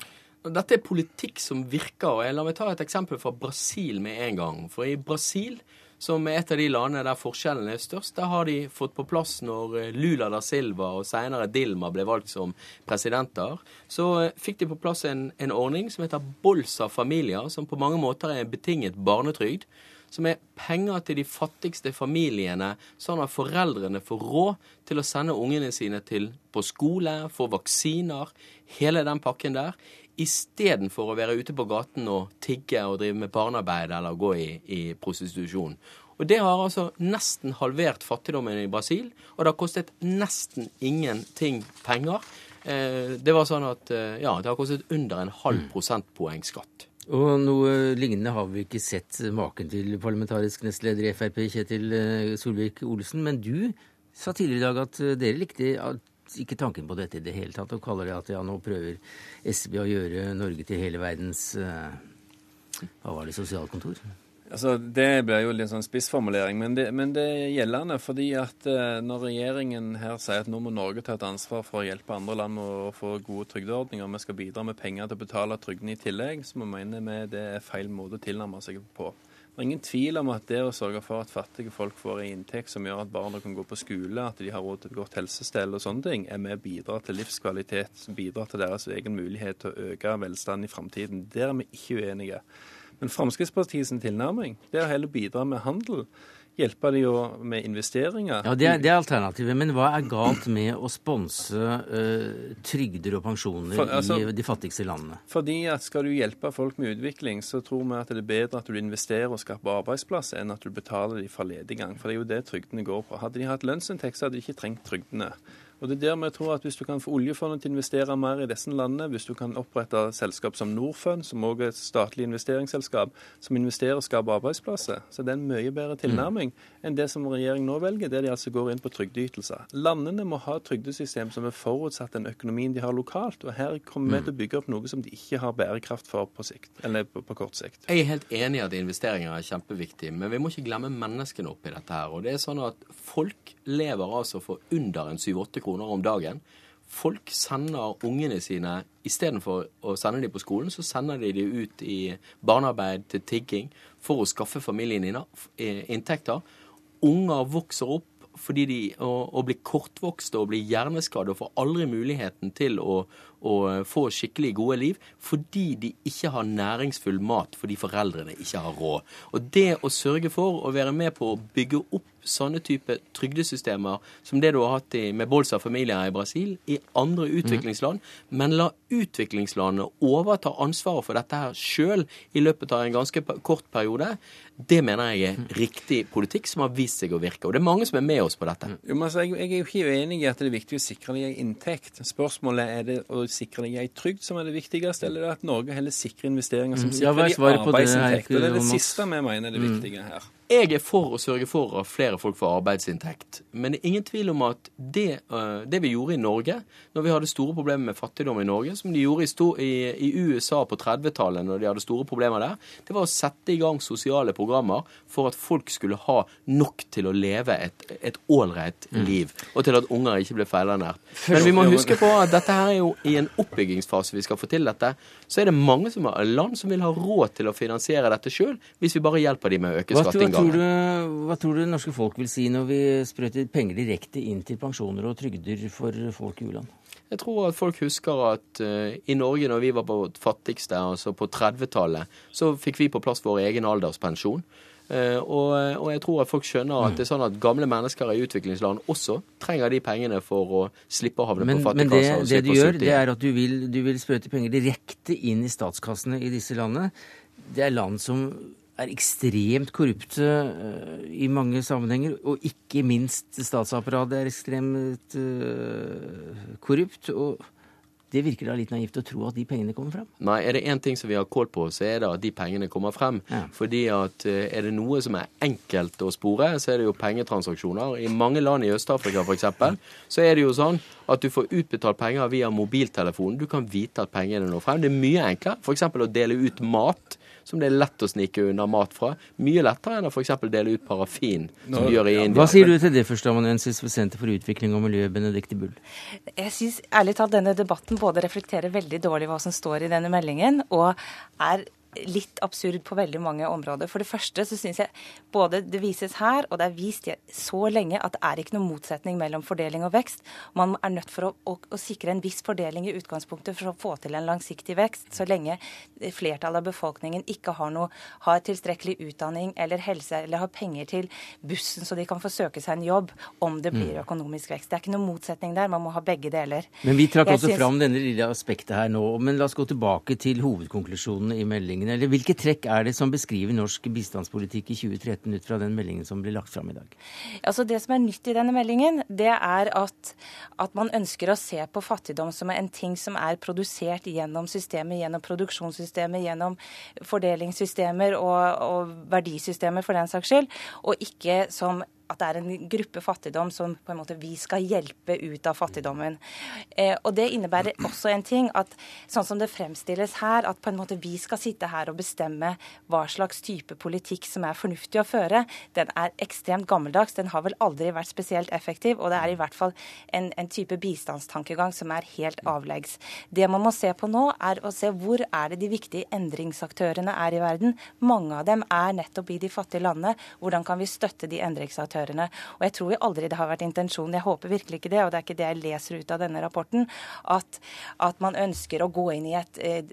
Dette er politikk som virker. og La meg ta et eksempel fra Brasil med en gang. For i Brasil som er et av de landene der forskjellene er størst. Der har de fått på plass når eh, Lula da Silva og senere Dilma ble valgt som presidenter. Så eh, fikk de på plass en, en ordning som heter Bolsa Familia, som på mange måter er en betinget barnetrygd som er penger til de fattigste familiene, sånn at foreldrene får råd til å sende ungene sine til, på skole, få vaksiner, hele den pakken der, istedenfor å være ute på gaten og tigge og drive med barnearbeid eller gå i, i prostitusjon. Og Det har altså nesten halvert fattigdommen i Brasil, og det har kostet nesten ingenting penger. Eh, det var sånn at eh, ja, det har kostet under en halv prosentpoeng skatt. Og noe lignende har vi ikke sett maken til parlamentarisk nestleder i Frp, Kjetil eh, Solvik-Olsen. Men du sa tidligere i dag at dere likte ikke tanken på dette i det hele tatt, og kaller det at ja, nå prøver SB å gjøre Norge til hele verdens uh, Hva var det, sosialkontor? Altså, Det blir jo litt sånn spissformulering, men det, men det er gjeldende. fordi at uh, når regjeringen her sier at nå må Norge ta et ansvar for å hjelpe andre land med å få gode trygdeordninger, og vi skal bidra med penger til å betale trygdene i tillegg, så vi mene vi det er feil måte å tilnærme seg på. Det er ingen tvil om at det å sørge for at fattige folk får en inntekt som gjør at barna kan gå på skole, at de har råd til et godt helsestell og sånne ting, er med å bidra til livskvalitet, som bidrar til deres egen mulighet til å øke velstanden i framtiden. Der er vi ikke uenige. Men Fremskrittspartiets tilnærming det er å heller bidra med handel hjelpe jo med investeringer. Ja, det er, det er, alternativet. Men hva er galt med å sponse uh, trygder og pensjoner For, altså, i de fattigste landene? Fordi at Skal du hjelpe folk med utvikling, så tror vi at det er bedre at du investerer og skaper arbeidsplasser, enn at du betaler dem for lediggang. For det er jo det trygdene går på. Hadde de hatt lønnsinntekt, så hadde de ikke trengt trygdene. Og det er der vi tror at Hvis du kan få oljefondet til å investere mer i disse landene, hvis du kan opprette selskap som Norfund, som også er et statlig investeringsselskap, som investerer og skaper arbeidsplasser, så det er en mye bedre tilnærming mm. enn det som regjeringen nå velger, der de altså går inn på trygdeytelser. Landene må ha trygdesystem som er forutsatt den økonomien de har lokalt. og Her kommer vi mm. til å bygge opp noe som de ikke har bærekraft for på, sikt, eller på, på kort sikt. Jeg er helt enig i at investeringer er kjempeviktig, men vi må ikke glemme menneskene oppi dette her. og det er sånn at Folk lever altså for under en 7-8 kroner kroner om dagen. Folk sender ungene sine Istedenfor å sende dem på skolen, så sender de dem ut i barnearbeid til tigging for å skaffe familien eh, inntekter. Unger vokser opp fordi de, og, og blir kortvokste og blir hjerneskadde og får aldri muligheten til å, å, få skikkelig gode liv fordi de ikke har næringsfull mat fordi foreldrene ikke har råd. Og det å sørge for å være med på å bygge opp sånne type trygdesystemer som det du har hatt i, med Bolsa-familier i Brasil, i andre mm. utviklingsland, mm. men la utviklingslandene overta ansvaret for dette her sjøl i løpet av en ganske kort periode, det mener jeg er mm. riktig politikk som har vist seg å virke. Og det er mange som er med oss på dette. Jo, men altså, jeg, jeg, er jo ikke uenig i at det er viktig å sikre dem inntekt. Spørsmålet er det å sikre deg ei trygd som er det viktigste, eller er det at Norge heller sikrer investeringer som sikrer ja, de arbeidsinntekt? Det er det siste vi mener er det viktige her. Jeg er for å sørge for at flere folk får arbeidsinntekt. Men det er ingen tvil om at det, uh, det vi gjorde i Norge, når vi hadde store problemer med fattigdom i Norge, som de gjorde i, i USA på 30-tallet når de hadde store problemer der, det var å sette i gang sosiale programmer for at folk skulle ha nok til å leve et ålreit mm. liv, og til at unger ikke ble feilernært. Men vi må huske på at dette her er jo i en oppbyggingsfase vi skal få til dette. Så er det mange som land som vil ha råd til å finansiere dette sjøl, hvis vi bare hjelper dem med å øke skatteinngangen hva tror du det norske folk vil si når vi sprøyter penger direkte inn til pensjoner og trygder for folk i u-land? Jeg tror at folk husker at uh, i Norge, når vi var på vårt fattigste, altså på 30-tallet, så fikk vi på plass vår egen alderspensjon. Uh, og, og, jeg tror at folk skjønner at det er sånn at gamle mennesker i utviklingsland også trenger de pengene for å slippe å havne men, på fattigkassa. Men det, det du gjør, det er at du vil, du vil sprøyte penger direkte inn i statskassene i disse landene. Det er land som er ekstremt korrupte uh, i mange sammenhenger. Og ikke minst statsapparatet er ekstremt uh, korrupt. og det virker da litt naivt å tro at de pengene kommer frem? Nei, er det én ting som vi har kål på, så er det at de pengene kommer frem. Ja. Fordi at uh, er det noe som er enkelt å spore, så er det jo pengetransaksjoner. I mange land i Øst-Afrika f.eks. så er det jo sånn at du får utbetalt penger via mobiltelefonen. Du kan vite at pengene når frem. Det er mye enklere f.eks. å dele ut mat som det er lett å snike unna mat fra. Mye lettere enn å f.eks. dele ut parafin, som de gjør i India. Hva sier du til det, førsteamanuensis ved Senter for utvikling og miljø, Benedicte Bull? Jeg syns ærlig talt denne debatten både reflekterer veldig dårlig hva som står i denne meldingen, og er litt absurd på veldig mange områder. For det første så syns jeg både det vises her, og det er vist så lenge at det er ikke noen motsetning mellom fordeling og vekst. Man er nødt for å, å, å, sikre en viss fordeling i utgangspunktet for å få til en langsiktig vekst. Så lenge flertallet av befolkningen ikke har, noe, har tilstrekkelig utdanning eller helse eller har penger til bussen så de kan få søke seg en jobb om det blir mm. økonomisk vekst. Det er ikke noen motsetning der. Man må ha begge deler. Men vi trakk også synes... fram denne lille aspektet her nå. Men la oss gå tilbake til hovedkonklusjonen i meldingen meldingen? Eller hvilke trekk er det som beskriver norsk bistandspolitikk i 2013 ut fra den meldingen som blir lagt fram i dag? Altså Det som er nytt i denne meldingen, det er at, at man ønsker å se på fattigdom som en ting som er produsert gjennom systemet, gjennom produksjonssystemet, gjennom fordelingssystemer og, og verdisystemer for den saks skyld, og ikke som at det er en gruppe fattigdom som på en måte vi skal hjelpe ut av fattigdommen. Eh, og Det innebærer også en ting at sånn som det fremstilles her, at på en måte vi skal sitte her og bestemme hva slags type politikk som er fornuftig å føre, den er ekstremt gammeldags. Den har vel aldri vært spesielt effektiv, og det er i hvert fall en, en type bistandstankegang som er helt avleggs. Det man må se på nå, er å se hvor er det de viktige endringsaktørene er i verden. Mange av dem er nettopp i de fattige landene. Hvordan kan vi støtte de endringsaktørene? Aktørene. Og jeg tror aldri det har vært intensjonen, jeg håper virkelig ikke det, og det er ikke det jeg leser ut av denne rapporten, at, at man ønsker å gå inn i et eh,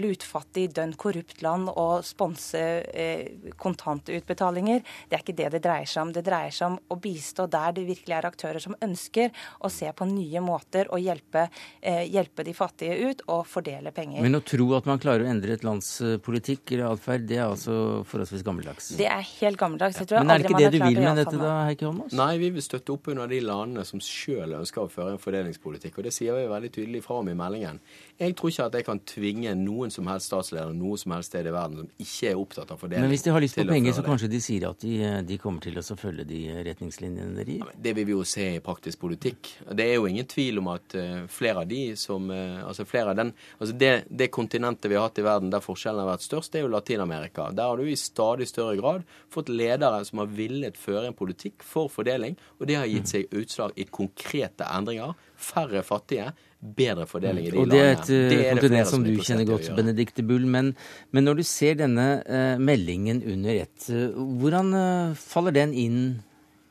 lutfattig, dønn korrupt land og sponse eh, kontantutbetalinger. Det er ikke det det dreier seg om. Det dreier seg om å bistå der det virkelig er aktører som ønsker å se på nye måter å hjelpe, eh, hjelpe de fattige ut og fordele penger. Men å tro at man klarer å endre et lands eh, politikk eller atferd, det er altså forholdsvis gammeldags? Det er helt gammeldags. Ja. Men er det ikke det du vil med dette da, Heikki Holmås? Nei, vi vil støtte opp under de landene som sjøl ønsker å føre en fordelingspolitikk. Og det sier vi veldig tydelig fra om i meldingen. Jeg tror ikke at jeg kan tvinge noen som helst statsleder noe som helst sted i verden som ikke er opptatt av fordeling. Men hvis de har lyst på penger, så kanskje de sier at de, de kommer til å følge de retningslinjene dere gir? Ja, det vil vi jo se i praktisk politikk. Det er jo ingen tvil om at uh, flere av de som uh, Altså flere av den Altså det, det, kontinentet vi har hatt i verden der forskjellene har vært størst, det er jo Latin-Amerika. Der har du i stadig større grad fått ledere som har villet føre en politikk for fordeling, og det har gitt seg utslag i konkrete endringer. Færre fattige bedre fordeling i de landene. Og Det er et det er kontinent som du kjenner godt, Benedicte Bull. Men, men, når du ser denne uh, meldingen under ett, uh, hvordan uh, faller den inn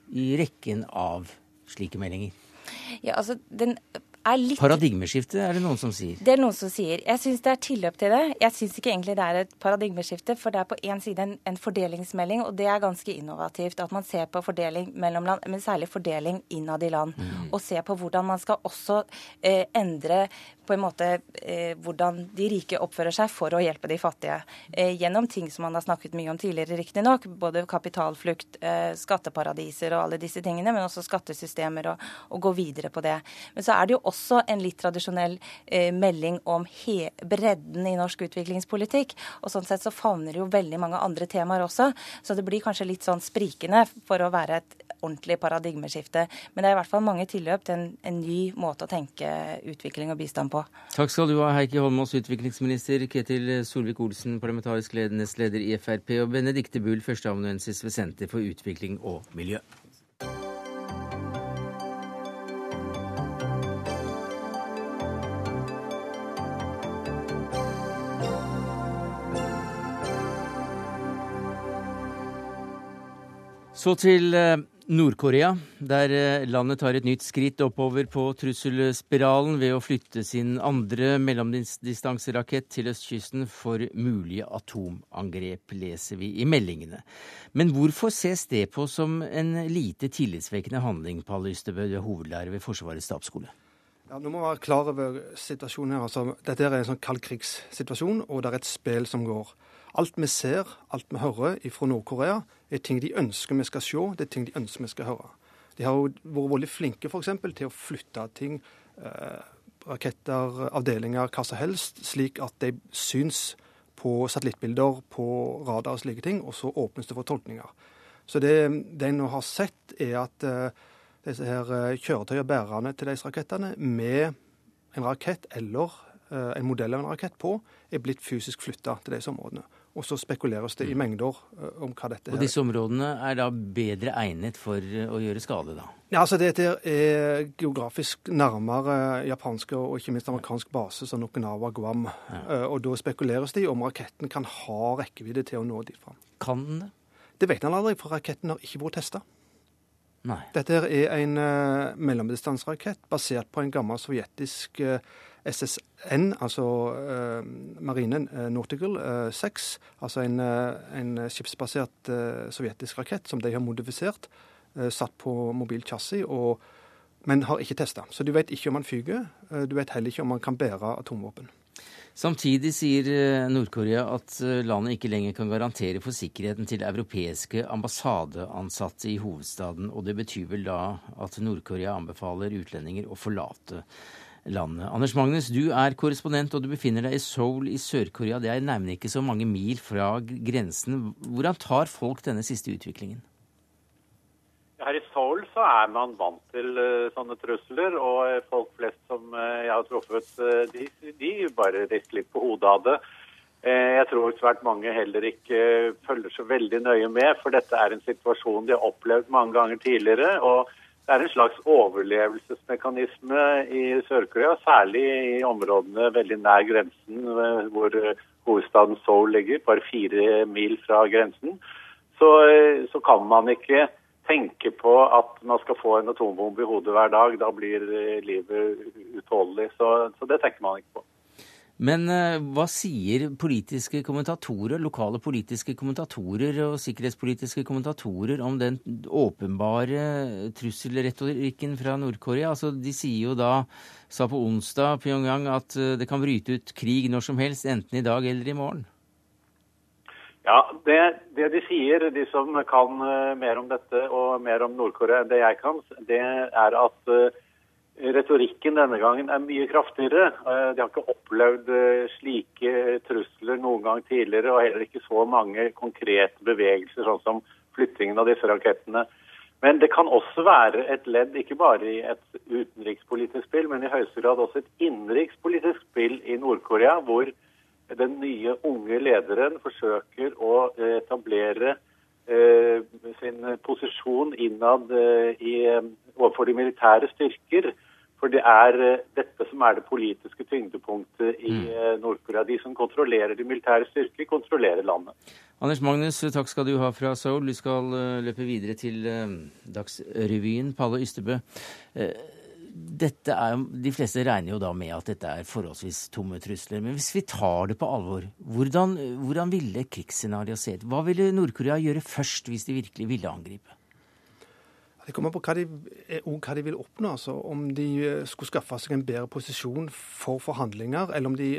i rekken av slike meldinger? Ja, altså, den er litt Paradigmeskifte, er det noen som sier? Det er noen som sier. Jeg syns det er tilløp til det. Jeg syns ikke egentlig det er et paradigmeskifte, for det er på én side en, en, fordelingsmelding, og det er ganske innovativt. At man ser på fordeling mellom land, men særlig fordeling innad i land. Mm. Og ser på hvordan man skal også eh, endre på en måte eh, hvordan de rike oppfører seg for å hjelpe de fattige. Eh, gjennom ting som man har snakket mye om tidligere, riktignok. Både kapitalflukt, eh, skatteparadiser og alle disse tingene, men også skattesystemer, og, og, gå videre på det. Men så er det jo også en litt tradisjonell eh, melding om bredden i norsk utviklingspolitikk. Og sånn sett så favner det jo veldig mange andre temaer også, så det blir kanskje litt sånn sprikende for å være et ordentlig paradigmeskifte. Men det er i hvert fall mange tilløp til en, en ny måte å tenke utvikling og bistand på. Takk skal du ha, Heikki Holmås, utviklingsminister, Ketil Solvik-Olsen, parlamentarisk nestleder i Frp, og Benedicte Bull, førsteamanuensis ved Senter for utvikling og miljø. Så til eh, Nord-Korea, der eh, landet tar et nytt skritt oppover på trusselspiralen ved å flytte sin andre mellomdistanserakett til østkysten for mulige atomangrep, leser vi i meldingene. Men hvorfor ses det på som en lite tillitsvekkende handling, Pall Ystebø, hovedlærer ved Forsvarets stabsskole? Ja, nå må vi være klar over situasjonen her. Altså, dette er en sånn kaldkrigssituasjon, og det er et spill som går. Alt vi ser, alt vi hører fra Nord-Korea, er ting de ønsker vi skal se, det er ting de ønsker vi skal høre. De har jo vært veldig flinke for eksempel, til å flytte ting, eh, raketter, avdelinger, hva som helst, slik at de syns på satellittbilder, på radar og slike ting, og så åpnes det for tolkninger. Så det de nå har sett, er at eh, disse her eh, kjøretøyene bærende til disse rakettene, med en rakett eller en modell av en rakett på, er blitt fysisk flytta til disse områdene. Og så spekuleres det i mm. mengder eh, om hva dette er. Og disse områdene er da bedre egnet for eh, å gjøre skade, da? Ja, altså Dette er geografisk nærmere japansk og ikke minst amerikansk base som Okinawa Guam. Ja. Eh, og da spekuleres det i om raketten kan ha rekkevidde til å nå dit fram. Kan den det? Det vet han aldri, for raketten har ikke vært testa. Dette er en uh, mellomdistanserakett basert på en gammel sovjetisk uh, SSN, altså uh, marinen uh, Nautical uh, 6, altså en, en skipsbasert sovjetisk rakett som de har modifisert, satt på mobil chassis, men har ikke testa. Så du vet ikke om han fyker, du vet heller ikke om han kan bære atomvåpen. Samtidig sier Nord-Korea at landet ikke lenger kan garantere for sikkerheten til europeiske ambassadeansatte i hovedstaden, og det betyr vel da at Nord-Korea anbefaler utlendinger å forlate landet. Anders Magnus, du er korrespondent og du befinner deg i Seoul i Sør-Korea. Det er nærmere ikke så mange mil fra grensen. Hvordan tar folk denne siste utviklingen? Her i Seoul så er man vant til uh, sånne trusler, og eh, folk flest som uh, jeg har truffet, de, de, bare rister litt på hodet av det. Jeg tror svært mange heller ikke følger så veldig nøye med, for dette er en situasjon de har opplevd mange ganger tidligere. og det er en slags overlevelsesmekanisme i Sør-Korea, særlig i områdene veldig nær grensen, hvor hovedstaden Seoul ligger, bare fire mil fra grensen. Så, så kan man ikke tenke på at man skal få en atombombe i hodet hver dag. Da blir eh, livet utholdelig. Så, så det tenker man ikke på. Men eh, hva sier politiske kommentatorer, lokale politiske kommentatorer og sikkerhetspolitiske kommentatorer om den åpenbare trusselretorikken fra Nord-Korea? Altså, de sier jo da, sa på onsdag Pyongyang, at eh, det kan bryte ut krig når som helst, enten i dag eller i morgen. Ja, det, det, de sier, de som kan uh, mer om dette og mer om Nord-Korea enn det jeg kan, det er at retorikken denne gangen er mye kraftigere. Uh, de har ikke opplevd slike trusler noen gang tidligere, og heller ikke så mange konkrete bevegelser, sånn som flyttingen av disse rakettene. Men det kan også være et ledd ikke bare i et utenrikspolitisk spill, men i høyeste grad også et innenrikspolitisk spill i Nord-Korea, hvor den nye unge lederen forsøker å eh, etablere eh, sin posisjon innad eh, i, overfor de militære styrker. For det er dette som er det politiske tyngdepunktet i mm. Nord-Korea. De som kontrollerer de militære styrker, kontrollerer landet. Anders Magnus, takk skal du ha fra Seoul. Vi skal løpe videre til Dagsrevyen. Palle Ystebø dette er, de fleste regner jo da med at dette er forholdsvis tomme trusler. Men hvis vi tar det på alvor, hvordan, hvordan ville krigsscenarioet se ut? Hva ville Nord-Korea gjøre først hvis de virkelig ville angripe? Det kommer på hva de, hva de vil oppnå. Altså, om de eh, skulle skaffe seg en bedre posisjon for forhandlinger, eller om de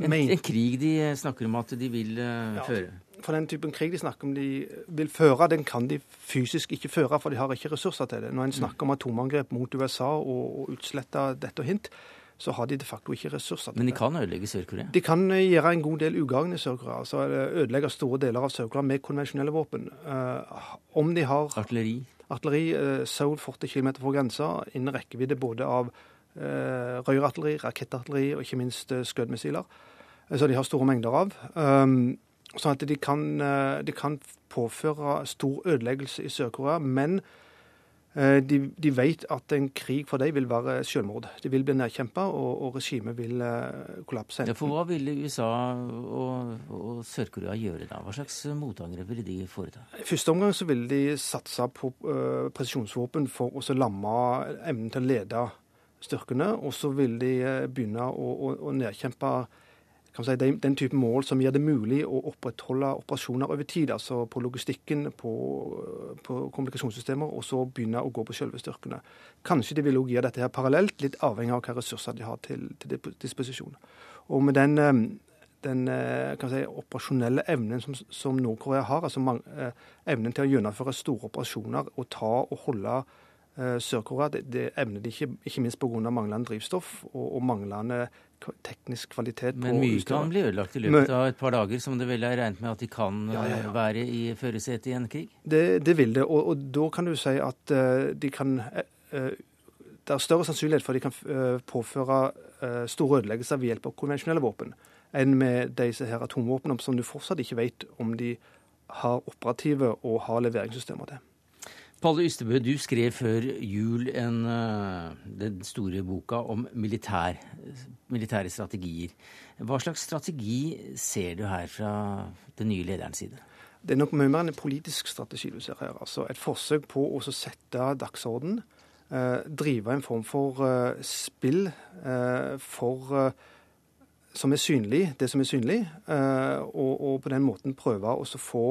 en, en, krig de snakker om at de vil uh, ja, føre? for den typen krig de snakker om de vil føre, den kan de fysisk ikke føre, for de har ikke ressurser til det. Når en snakker om atomangrep mot USA og, og utslette dette og hint, så har de de facto ikke ressurser til det. Men de kan ødelegge Sør-Korea? De kan eh, gjøre en god del ugagn i Sør-Korea. Altså ødelegge store deler av Sør-Korea med konvensjonelle våpen. Uh, om de har Artilleri? Artilleri, uh, Seoul 40 km fra grensa, innen rekkevidde både av uh, røyrartilleri, rakettartilleri og ikke minst skuddmissiler, skødmissiler. Så de har store mengder av. Um, Sånn at de kan, eh, de kan påføre stor ødeleggelse i Sør-Korea. Men eh, de, de, vet at en krig for dem vil være selvmord. De vil bli nedkjempa, og, og regimet vil uh, kollapse. Ja, for Hva ville USA og, og Sør-Korea gjøre da? Hva slags motangrep ville de foreta? I første omgang så ville de satse på uh, presisjonsvåpen for å lamme evnen til å lede styrkene. Og så vil de begynne å, å, å nedkjempe si, den, den type mål som gjør det mulig å opprettholde operasjoner over tid. Altså på logistikken, på, på kommunikasjonssystemer, og så begynne å gå på selve styrkene. Kanskje de vil også gjøre dette her parallelt, litt avhengig av hvilke ressurser de har til, til disposisjon. Og med den, eh, den eh, si, operasjonelle evnen som, som Nord-Korea har, altså man, eh, evnen til å gjennomføre store operasjoner og ta og holde Sør-Korea det, det, evner de ikke, ikke minst pga. manglende drivstoff og, og manglende teknisk kvalitet. Men mye kan bli ødelagt i løpet av et par dager, som det vel er regnet med at de kan ja, ja, ja. Eh, være i førersetet i en krig? Det, det vil det, og, og, da kan du si at uh, de kan uh, Det er større sannsynlighet for at de kan påføre store ødeleggelser ved hjelp av konvensjonelle våpen enn med disse her atomvåpnene som du fortsatt ikke vet om de har operative og har leveringssystemer til. Palle Ystebø, du skrev før jul en, den store boka om militær militære strategier. Hva slags strategi ser du her fra den nye lederens side? Det er nok mye mer enn en politisk strategi du ser her. Altså et forsøk på å sette dagsorden. Eh, drive en form for eh, spill eh, for eh, som er synlig, det som er synlig, eh, og, og, på den måten prøve å få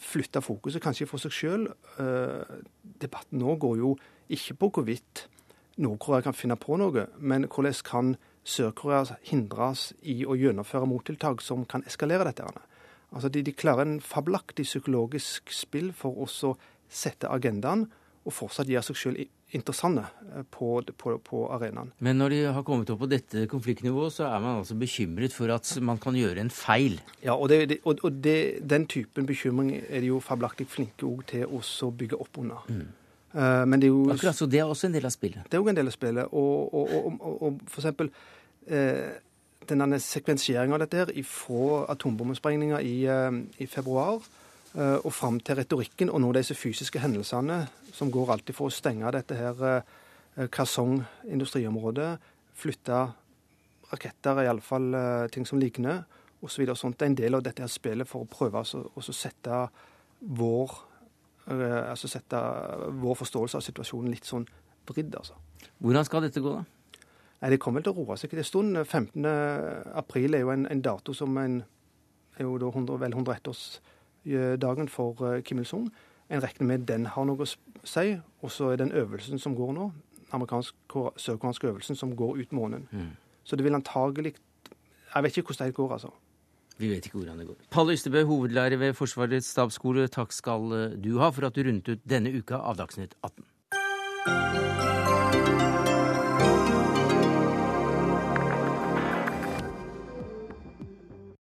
flytta fokuset, kanskje for seg sjøl. Eh, debatten nå går jo ikke på hvorvidt Nord-Korea kan finne på noe, men hvordan kan Sør-Korea hindres i å gjennomføre mottiltak som kan eskalere dette. Altså de, de klarer en fabelaktig psykologisk spill for å sette agendaen og fortsatt gjøre seg selv interessante eh, på, på, på, arenaen. Men når de har kommet opp på dette konfliktnivået, så er man altså bekymret for at man kan gjøre en feil? Ja, og, det, og, og det, den typen bekymring er de jo fabelaktig flinke til å bygge opp under. Mm. Uh, men det er jo Akkurat, Så det er også en del av spillet? Det er òg en del av spillet. Og, og, og, og for eksempel eh, denne sekvensieringa av dette her fra atombombesprengninga i, uh, i, februar og fram til retorikken og nå disse fysiske hendelsene som går alltid for å stenge dette her uh, Kasong industriområdet, flytte raketter, iallfall uh, ting som ligner, osv. Det er en del av dette her spillet for å prøve å sette vår eh, altså sette vår forståelse av situasjonen litt sånn vridd, altså. Hvordan skal dette gå, da? Nei, Det kommer vel til å roe seg en stund. 15. april er jo en, en dato som en, er jo da 100, vel 101-årsdagen for uh, Kim Il-sung. En regner med den har noe å si. Og så er den øvelsen som går nå, amerikansk-sørkoreanske øvelsen, som går ut måneden. Mm. Så det vil antagelig Jeg vet ikke hvordan det går, altså. Vi vet ikke hvordan det går. Pall Ystebø, hovedlærer ved Forsvarets stabsskole, takk skal du ha for at du rundet ut denne uka av Dagsnytt 18.